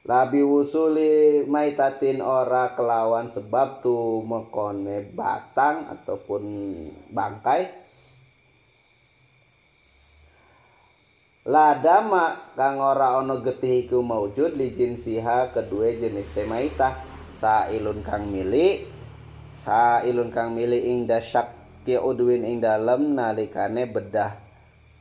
Labi wusuli maitatin ora kelawan sebab tu mekone batang ataupun bangkai. Ladama kang ora ono getih iku maujud li jinsiha kedua jenis semaitah. Sailun kang mili sailun kang mili ing dasyak ki udwin ing dalem nalikane bedah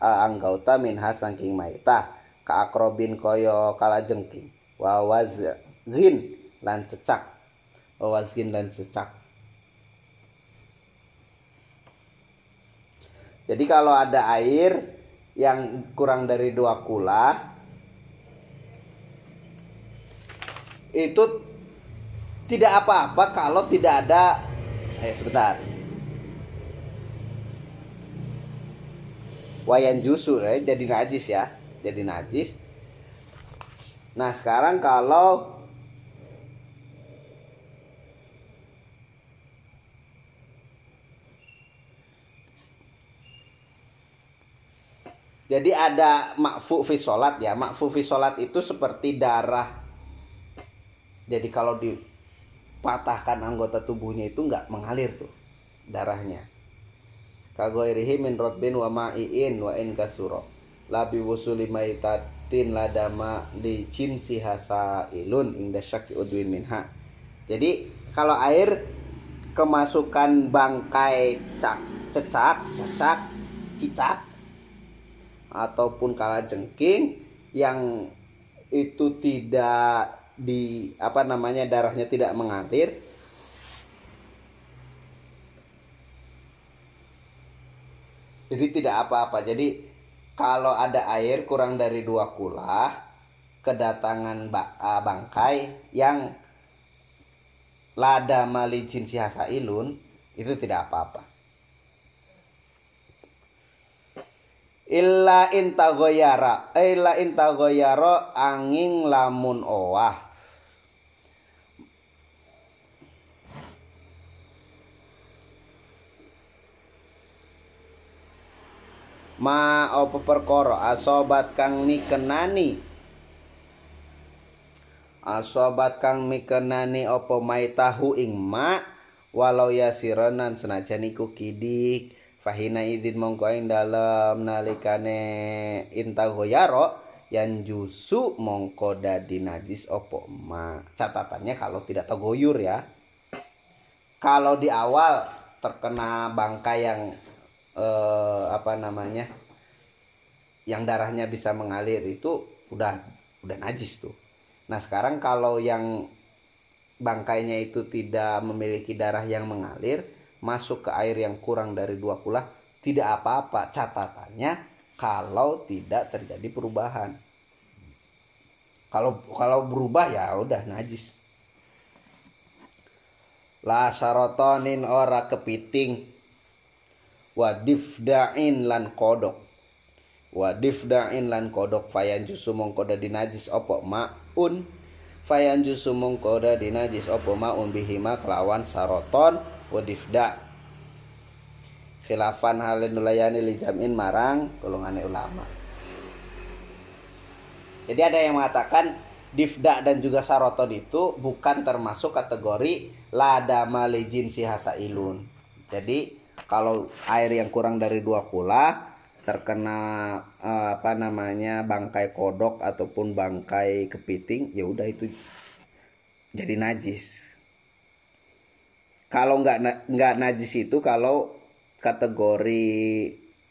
anggauta minha saking maitah. Ka akrobin kaya kalajengking wawazgin lan cecak. Wawazgin lan cecak. Jadi kalau ada air yang kurang dari dua kula itu tidak apa-apa kalau tidak ada eh sebentar. Wayan jusu eh, jadi najis ya jadi najis Nah sekarang kalau Jadi ada makfu fi sholat ya. Makfu fi sholat itu seperti darah. Jadi kalau dipatahkan anggota tubuhnya itu nggak mengalir tuh darahnya. Kagoirihi min rotbin wa ma'iin wa in kasuro. Labi wusuli maitat tin ladama li si hasa ilun inda syaki udwin minha. Jadi kalau air kemasukan bangkai cecak cacak cicak ataupun kala jengking yang itu tidak di apa namanya darahnya tidak mengalir jadi tidak apa-apa. Jadi kalau ada air kurang dari dua kula kedatangan bangkai yang lada malijin sihasa ilun itu tidak apa-apa. Illa intagoyara illa intagoyara angin lamun owah ma apa perkara? Asobat kang nikenani asobat kang mikenani apa tahu ing ma? Walau yasironan senajan iku kidik. Fahina idin mongko ing dalem nalikane intahu yaro yang jusu mongko dadi najis opo ma. Catatannya kalau tidak tagoyur ya. Kalau di awal terkena bangkai yang eh, apa namanya yang darahnya bisa mengalir itu udah udah najis tuh. Nah sekarang kalau yang bangkainya itu tidak memiliki darah yang mengalir masuk ke air yang kurang dari dua kulah tidak apa-apa. Catatannya kalau tidak terjadi perubahan. Kalau kalau berubah ya udah najis. La sarotonin ora kepiting wadifdain lan kodok. Wadifdain lan kodok. Fayan jusu mongkoda dinajis opo? Maun. Fayan jusu mongkoda dinajis opo? Maun bihima kelawan saroton. Wadifda khilafan halin nulayani li jamin marang golongan ulama. Jadi ada yang mengatakan difda dan juga saroton itu bukan termasuk kategori lada malijin si ilun jadi kalau air yang kurang dari dua kula terkena eh, apa namanya bangkai kodok ataupun bangkai kepiting ya udah itu jadi najis. Kalau nggak nggak najis itu kalau kategori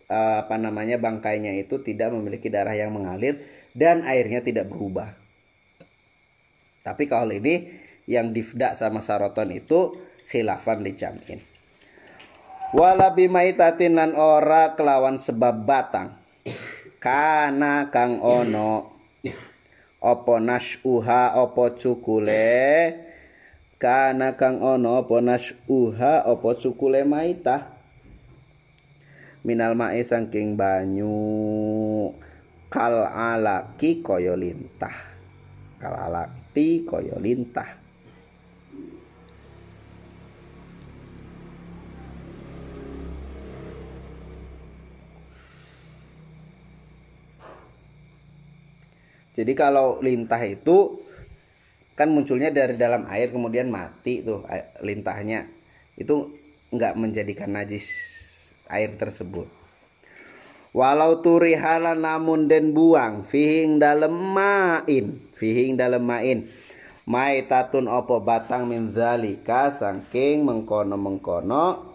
eh, apa namanya bangkainya itu tidak memiliki darah yang mengalir dan airnya tidak berubah. Tapi kalau ini yang difda sama saroton itu khilafan lijamin wala bimaitatin lan ora kelawan sebab batang. Kana kang ono. Opo uha opo cukule. Kana kang ono opo uha opo cukule maita minal mae saking banyu. Kal alaki koyo lintah. Kal alaki koyo lintah Jadi kalau lintah itu kan munculnya dari dalam air kemudian mati tuh lintahnya. Itu nggak menjadikan najis air tersebut. Walau turihala namun den buang fihing dalam main, fihing dalam main. Mai tatun opo batang min zalika sangking mengkono mengkono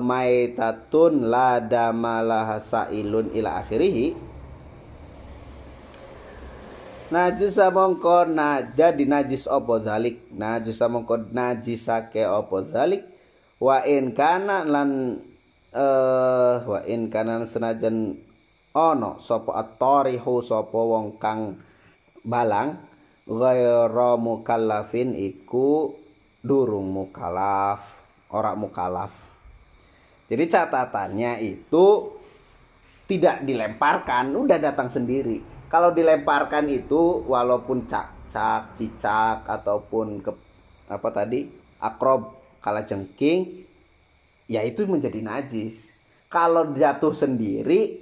mai tatun lada malah sailun ila akhirih najis mongko na jadi najis opo zalik? Najis mongko najisake opo zalik? Wa in kana lan uh, wa in kana senajan ono sapa at-tarihu sapa wong kang balang ghairu mukallafin iku durung mukallaf ora mukallaf. Jadi catatannya itu tidak dilemparkan udah datang sendiri kalau dilemparkan itu walaupun cak-cak, cicak ataupun ke apa tadi akrob kala jengking ya itu menjadi najis. Kalau jatuh sendiri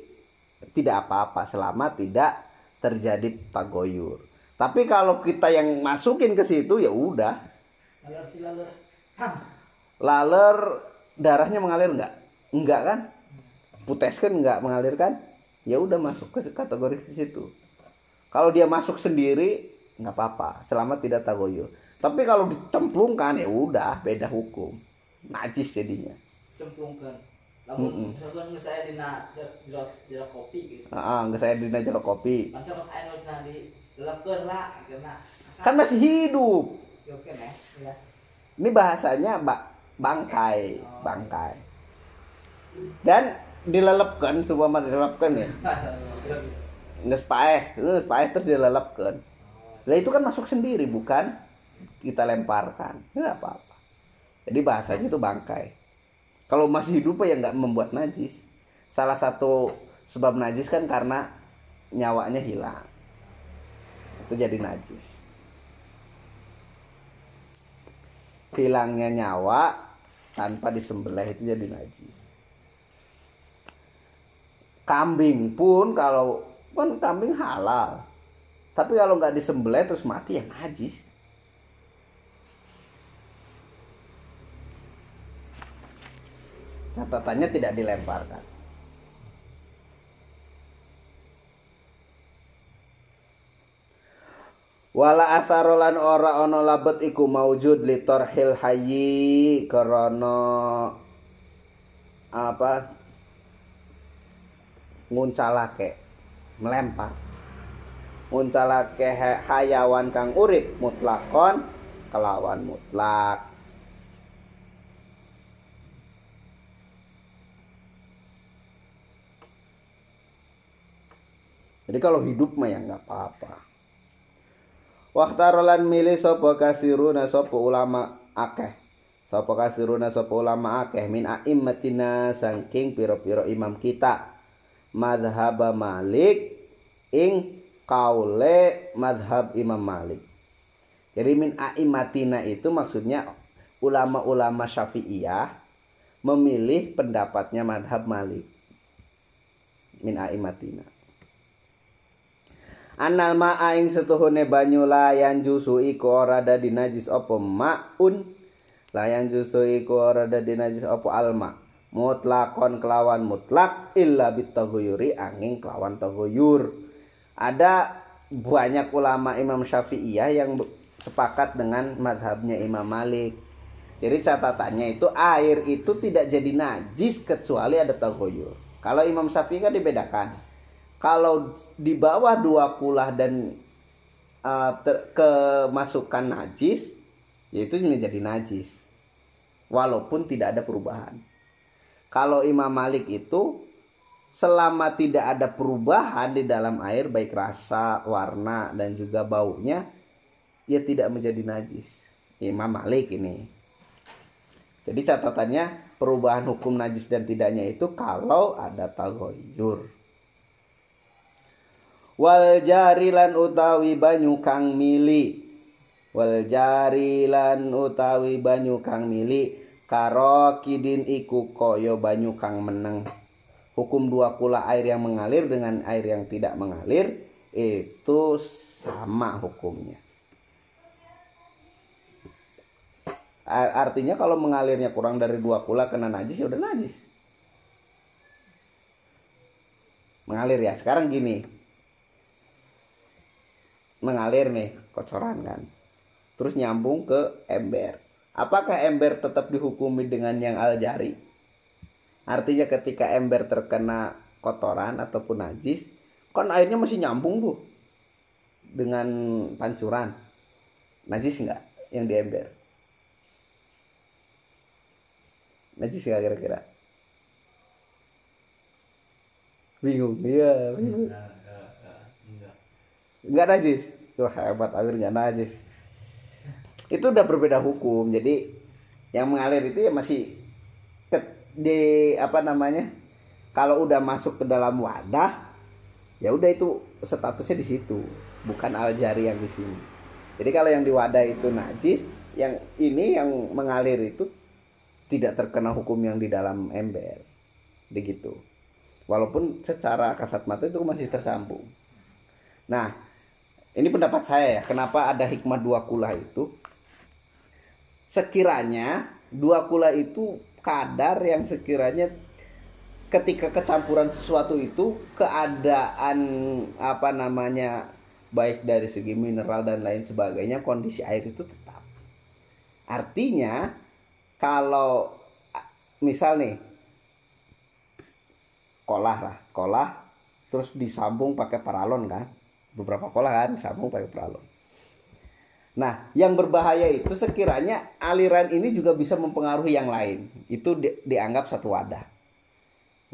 tidak apa-apa selama tidak terjadi tagoyur. Tapi kalau kita yang masukin ke situ ya udah. Laler si laler. Laler darahnya mengalir enggak? Enggak kan? Putes kan enggak mengalir kan? Ya udah masuk ke kategori ke situ. Kalau dia masuk sendiri nggak apa-apa, selama tidak tagoyur. Tapi kalau dicemplungkan ya udah beda hukum. Najis jadinya. Cemplungkan. Lamun misalkan geus aya dina jeruk kopi gitu. Heeh, geus saya dina jeruk kopi. Langsung di lelepkeun lah. Kan masih hidup. Ya oke nih, ya. Ini bahasanya ba bangkai, bangkai. Dan dilelepkan, supaya dilelepkan ya. Nges paeh, nges paeh terus dilelepkan. Lah itu kan masuk sendiri, bukan kita lemparkan. Tidak apa-apa. Jadi bahasanya itu bangkai. Kalau masih hidup ya nggak membuat najis. Salah satu sebab najis kan karena nyawanya hilang. Itu jadi najis. hilangnya nyawa tanpa disembelih itu jadi najis. Kambing pun kalau kan kambing halal, tapi kalau nggak disembelih terus mati ya najis. Catatannya tidak dilemparkan. wala asarolan ora ono labet iku maujud li torhil hayyi krana apa nguncalake melempar nguncalake hayawan kang urip mutlakon kelawan mutlak Jadi kalau hidup mah ya nggak apa-apa. Waktarolan milih sopo kasiruna sopo ulama akeh. Sopo kasiruna sopo ulama akeh min a'immatina sangking piro-piro imam kita. Madhab Malik ing kaule madhab Imam Malik. Jadi min a'immatina itu maksudnya ulama-ulama syafi'iyah memilih pendapatnya madhab Malik. Min a'immatina. Anal ma'a ing setuhune banyu layan jusu iku ora dadi najis apa ma'un layan jusu iku ora dadi najis apa alma mutlakon kelawan mutlak illa bitaghyuri angin kelawan taghyur ada banyak ulama Imam Syafi'iyah yang sepakat dengan madhabnya Imam Malik. Jadi catatannya itu air itu tidak jadi najis kecuali ada taghyur kalau Imam Syafi'i kan dibedakan. Kalau di bawah dua kulah dan uh, ter, kemasukan najis yaitu menjadi najis. Walaupun tidak ada perubahan kalau Imam Malik itu selama tidak ada perubahan di dalam air baik rasa warna dan juga baunya ya tidak menjadi najis. Imam Malik ini. Jadi catatannya perubahan hukum najis dan tidaknya itu kalau ada tagoyur wal jarilan utawi banyu kang mili. Wal jarilan utawi banyu kang mili karo kidin iku koyo banyu kang meneng. Hukum dua kula air yang mengalir dengan air yang tidak mengalir itu sama hukumnya. Artinya kalau mengalirnya kurang dari dua kula kena najis ya udah najis. Mengalir ya. Sekarang gini. Mengalir nih kocoran kan. Terus nyambung ke ember apakah ember tetap dihukumi dengan yang aljari artinya ketika ember terkena kotoran ataupun najis kan airnya masih nyambung tuh dengan pancuran. Najis enggak yang di ember? Najis enggak kira-kira? Bingung. Iya bingung. Nggak najis? Tuh hebat nggak najis itu udah berbeda hukum. Jadi yang mengalir itu ya masih ke, di apa namanya kalau udah masuk ke dalam wadah ya udah itu statusnya di situ bukan aljari yang di sini. Jadi kalau yang di wadah itu najis yang ini yang mengalir itu tidak terkena hukum yang di dalam ember. Begitu. Walaupun secara kasat mata itu masih tersambung. Nah ini pendapat saya ya kenapa ada hikmah dua kula itu sekiranya dua kula itu kadar yang sekiranya ketika kecampuran sesuatu itu keadaan apa namanya baik dari segi mineral dan lain sebagainya kondisi air itu tetap. Artinya kalau misal nih kolah lah kolah terus disambung pakai paralon kan? Beberapa kolah kan disambung pakai paralon nah yang berbahaya itu sekiranya aliran ini juga bisa mempengaruhi yang lain. Itu di, dianggap satu wadah.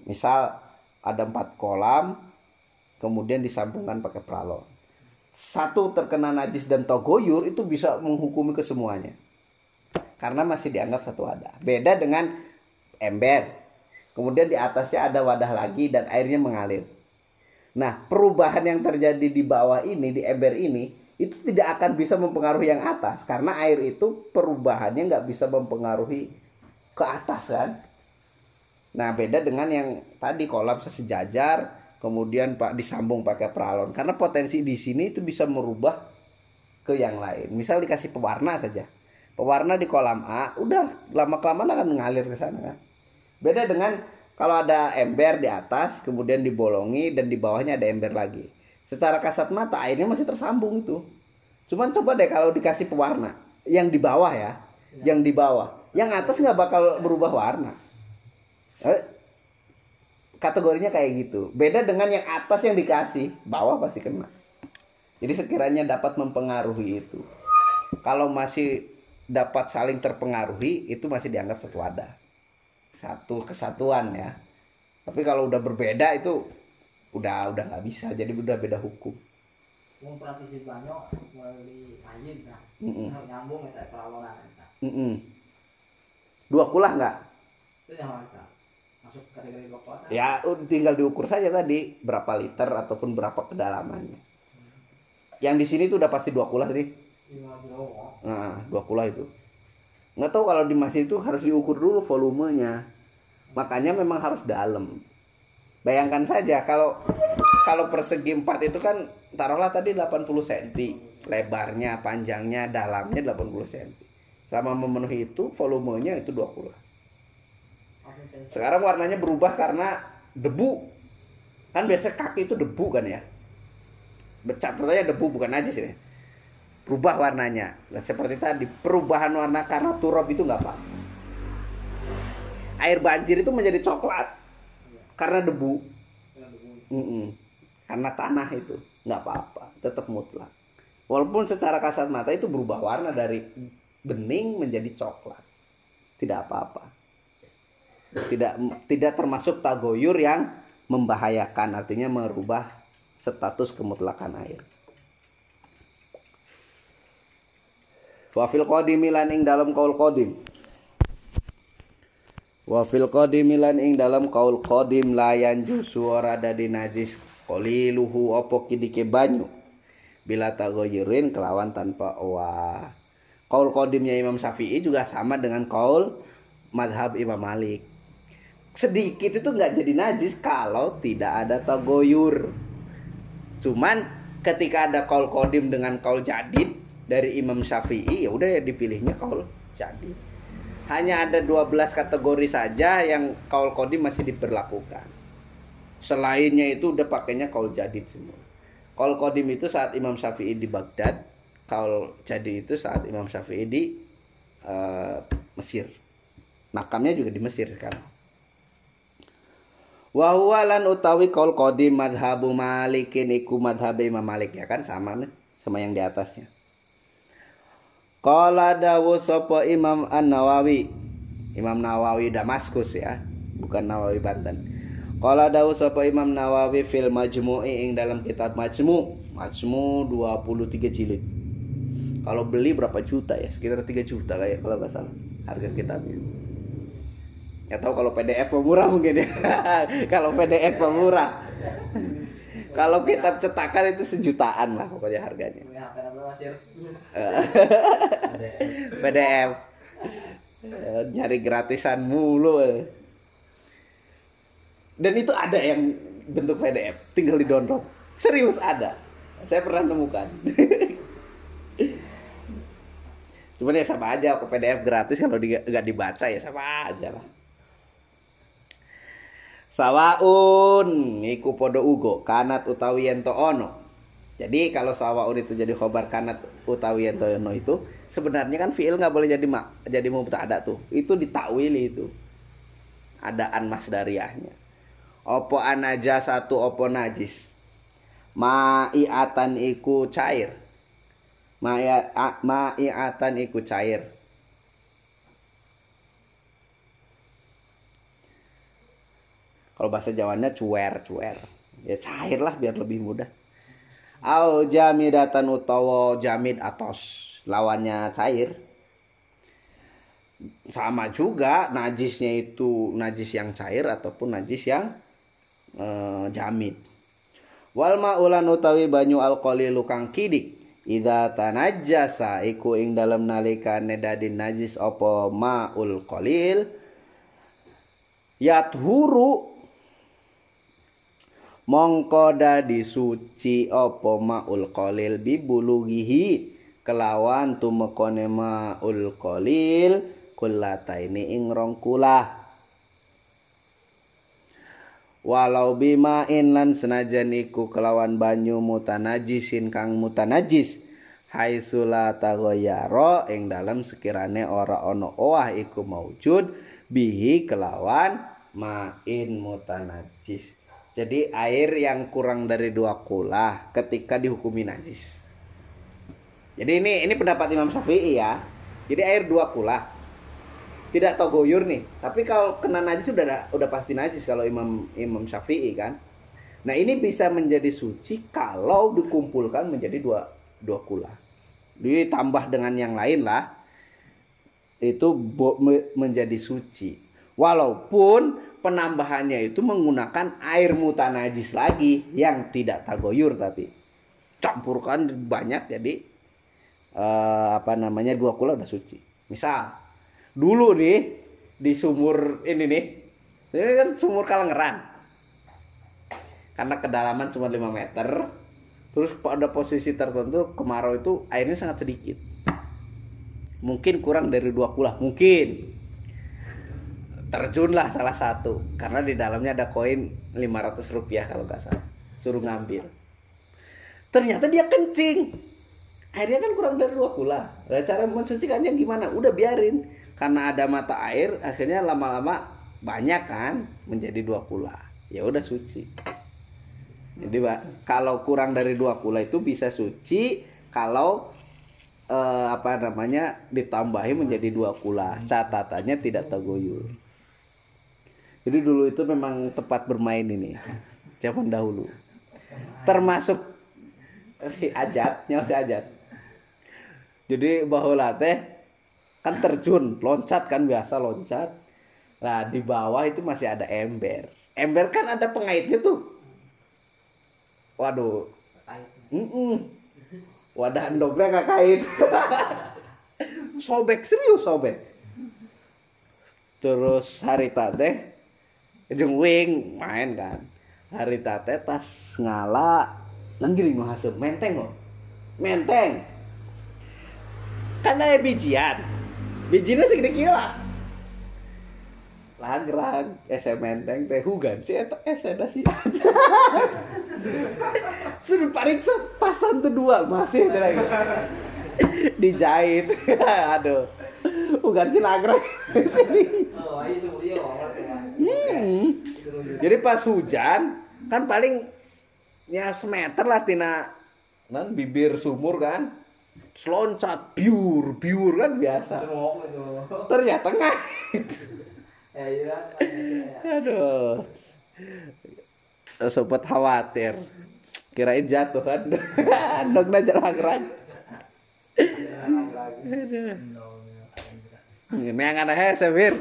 Misal ada empat kolam kemudian disambungkan pakai paralon satu terkena najis dan togoyur itu bisa menghukumi kesemuanya. Karena masih dianggap satu wadah. Beda dengan ember. Kemudian di atasnya ada wadah lagi dan airnya mengalir. Nah perubahan yang terjadi di bawah ini di ember ini itu tidak akan bisa mempengaruhi yang atas. Karena air itu perubahannya nggak bisa mempengaruhi ke atas kan? Nah beda dengan yang tadi kolam sejajar kemudian Pak disambung pakai peralon. Karena potensi di sini itu bisa merubah ke yang lain. Misal dikasih pewarna saja. Pewarna di kolam A udah lama kelamaan akan mengalir ke sana kan? Beda dengan kalau ada ember di atas kemudian dibolongi dan di bawahnya ada ember lagi secara kasat mata airnya masih tersambung itu cuman coba deh kalau dikasih pewarna yang di bawah ya, ya. yang di bawah yang atas nggak bakal berubah warna eh, kategorinya kayak gitu. Beda dengan yang atas yang dikasih, bawah pasti kena. Jadi sekiranya dapat mempengaruhi itu. Kalau masih dapat saling terpengaruhi, itu masih dianggap satu wadah. Satu kesatuan ya. Tapi kalau udah berbeda itu udah udah nggak bisa, jadi udah beda hukum. Mau praktisi banyak melalui kan, mm -mm. nyambung ya. Dua kulah nggak? Itu yang mana? masuk kategori dua kotak ya tinggal diukur saja tadi berapa liter ataupun berapa kedalamannya yang di sini tuh udah pasti dua kulah tadi nah dua kulah itu nggak tahu kalau di masjid itu harus diukur dulu volumenya makanya memang harus dalam bayangkan saja kalau kalau persegi empat itu kan taruhlah tadi 80 cm lebarnya panjangnya dalamnya 80 cm sama memenuhi itu volumenya itu dua kulah sekarang warnanya berubah karena debu. Kan biasa kaki itu debu kan ya. Becat katanya debu bukan aja sih. Berubah warnanya. Dan seperti tadi perubahan warna karena turap itu nggak apa. Air banjir itu menjadi coklat karena debu. Mm -mm. Karena tanah itu nggak apa-apa, tetap mutlak. Walaupun secara kasat mata itu berubah warna dari bening menjadi coklat. Tidak apa-apa tidak tidak termasuk tagoyur yang membahayakan artinya merubah status kemutlakan air wafil qadim lan ing dalam kaul qadim wafil qadim lan ing dalam kaul qadim layan jusu ora dadi najis qaliluhu opo kidike banyu bila tagoyurin kelawan tanpa wa kaul qadimnya Imam Syafi'i juga sama dengan kaul madhab Imam Malik sedikit itu nggak jadi najis kalau tidak ada tagoyur. Cuman ketika ada kaul kodim dengan kaul jadid dari Imam Syafi'i ya udah ya dipilihnya kaul jadid. Hanya ada 12 kategori saja yang kaul kodim masih diperlakukan. Selainnya itu udah pakainya kaul jadid semua. Kaul kodim itu saat Imam Syafi'i di Baghdad, kaul jadid itu saat Imam Syafi'i di uh, Mesir. Makamnya juga di Mesir sekarang. Wa huwa lan utawi qaul qadim madhabu Malikin iku madhab Imam Malik ya kan sama nih sama yang di atasnya. Qala dawu sapa Imam An-Nawawi. Imam Nawawi Damaskus ya, bukan Nawawi Banten. Qala dawu sapa Imam Nawawi fil Majmu'i ing dalam kitab Majmu', Majmu' 23 jilid. Kalau beli berapa juta ya? Sekitar 3 juta kayak kalau nggak salah harga kitabnya nggak tahu kalau PDF pemurah mungkin ya kalau PDF pemurah kalau kitab cetakan itu sejutaan lah pokoknya harganya. PDF nyari gratisan mulu eh. dan itu ada yang bentuk PDF tinggal di download serius ada. Saya pernah temukan. Cuman ya sama aja ke PDF gratis kalau nggak dibaca ya sama aja lah Sawaun iku podo ugo kanat utawi ento ono. Jadi kalau sawaun itu jadi khobar kanat utawi ento ono itu sebenarnya kan fiil nggak boleh jadi mak jadi mubtada tuh. Itu ditakwili itu. Adaan masdariahnya. opo anaja satu opo najis ma'iatan iku cair ma'iatan iku cair kalau bahasa Jawanya cuer cuer. Ya cair lah biar lebih mudah. Au jamidatan utawa jamid atos. Lawannya cair. Sama juga najisnya itu najis yang cair ataupun najis yang e, jamid. Wal ma'ulan utawi banyu alkoli lukang kidik. Ida tanajasa iku ing dalam nalikane dadi najis opo ma'ul qalil. Yathuru mongko dadi suci opo ma'ul qalil bibulugihi? Kelawan tumekone ma'ul qalil kullata ini ing rong kulah. Walau bima lan senajan iku kelawan banyu mutanajisin kang mutanajis. Hai sula tagoyaro ing dalam sekirane ora ono oah iku maujud bihi kelawan main mutanajis jadi air yang kurang dari dua kulah ketika dihukumi najis. Jadi ini ini pendapat Imam Syafi'i ya. Jadi air dua kulah tidak tahu goyur nih. Tapi kalau kena najis sudah udah pasti najis kalau imam imam syafi'i kan. Nah ini bisa menjadi suci kalau dikumpulkan menjadi dua dua kula. Ditambah dengan yang lain lah. Itu menjadi suci. Walaupun penambahannya itu menggunakan air mutanajis lagi yang tidak tagoyur tapi campurkan banyak jadi uh, apa namanya dua kula udah suci. Misal dulu nih di sumur ini nih ini kan sumur kalengeran. Karena kedalaman cuma 5 meter terus pada posisi tertentu kemarau itu airnya sangat sedikit. Mungkin kurang dari dua kulah mungkin terjunlah salah satu. Karena di dalamnya ada koin 500 rupiah kalau nggak salah. Suruh ngambil. Ternyata dia kencing. Airnya kan kurang dari dua kula nah, cara mensucikannya gimana? Udah biarin. Karena ada mata air akhirnya lama-lama banyak kan menjadi dua kula ya udah suci. Jadi pak kalau kurang dari dua kula itu bisa suci kalau eh, apa namanya ditambahi menjadi dua kula catatannya tidak tergoyur jadi dulu itu memang tepat bermain ini zaman dahulu. Termasuk eh, ajat nyawa ajat. Jadi bahwa teh kan terjun loncat kan biasa loncat. Nah di bawah itu masih ada ember. Ember kan ada pengaitnya tuh. Waduh. Mm -mm. wadah endognya nggak kait. Sobek serius sobek. Terus hari tade jeng wing main kan. Hari tate tas ngala nanggiri hasil menteng kok menteng. Karena bijian. Bijinya segede kila lagrang ese menteng teh hugan sih eta ese sih aja. Sudah paling pasan tuh dua masih lagi. Dijahit. Aduh hugan sih lagrang hmm. jadi pas hujan kan paling ya semeter lah tina. Nan bibir sumur kan. Seloncat biur biur kan biasa. Ternyata nggak. Ya, iya, aduh. Sobat khawatir. Kirain jatuh kan. Dok ini ada hese bir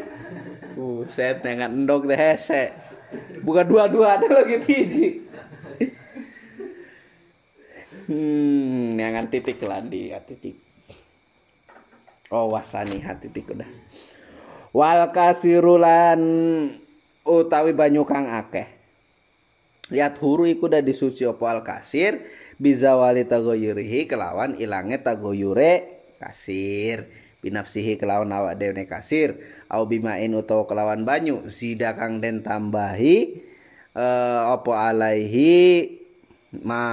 set yang endok deh hese. Bukan dua-dua ada lagi tiji. Hmm yang titik lah di titik. Oh wasani hati titik udah. Wal kasirulan utawi banyu kang akeh. Lihat huru iku udah disuci opo al kasir bisa wali tagoyurihi kelawan ilange tagoyure kasir binafsihi kelawan awak deune kasir au bimain utawa kelawan banyu. Sida kang den tambahi uh, opo alaihi ma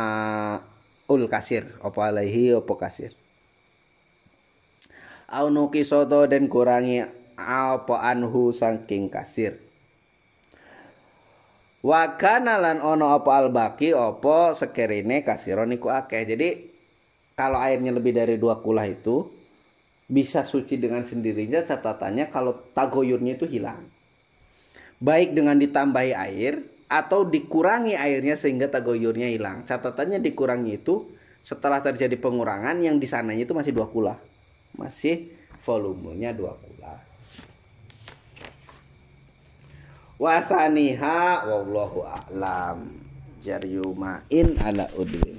ul kasir. Opo alaihi opo kasir. Au nuki soto dan kurangi apa anhu saking kasir. Wa lan ono apa albaki opo sekerine kasiron iku akeh. Jadi kalau airnya lebih dari dua kulah itu bisa suci dengan sendirinya catatannya kalau tagoyurnya itu hilang. Baik dengan ditambahi air atau dikurangi airnya sehingga tagoyurnya hilang. Catatannya dikurangi itu setelah terjadi pengurangan yang di sananya itu masih dua kulah. Masih volumenya dua kulah. Wasaniha wallahu a'lam. Jaryumain ala udwin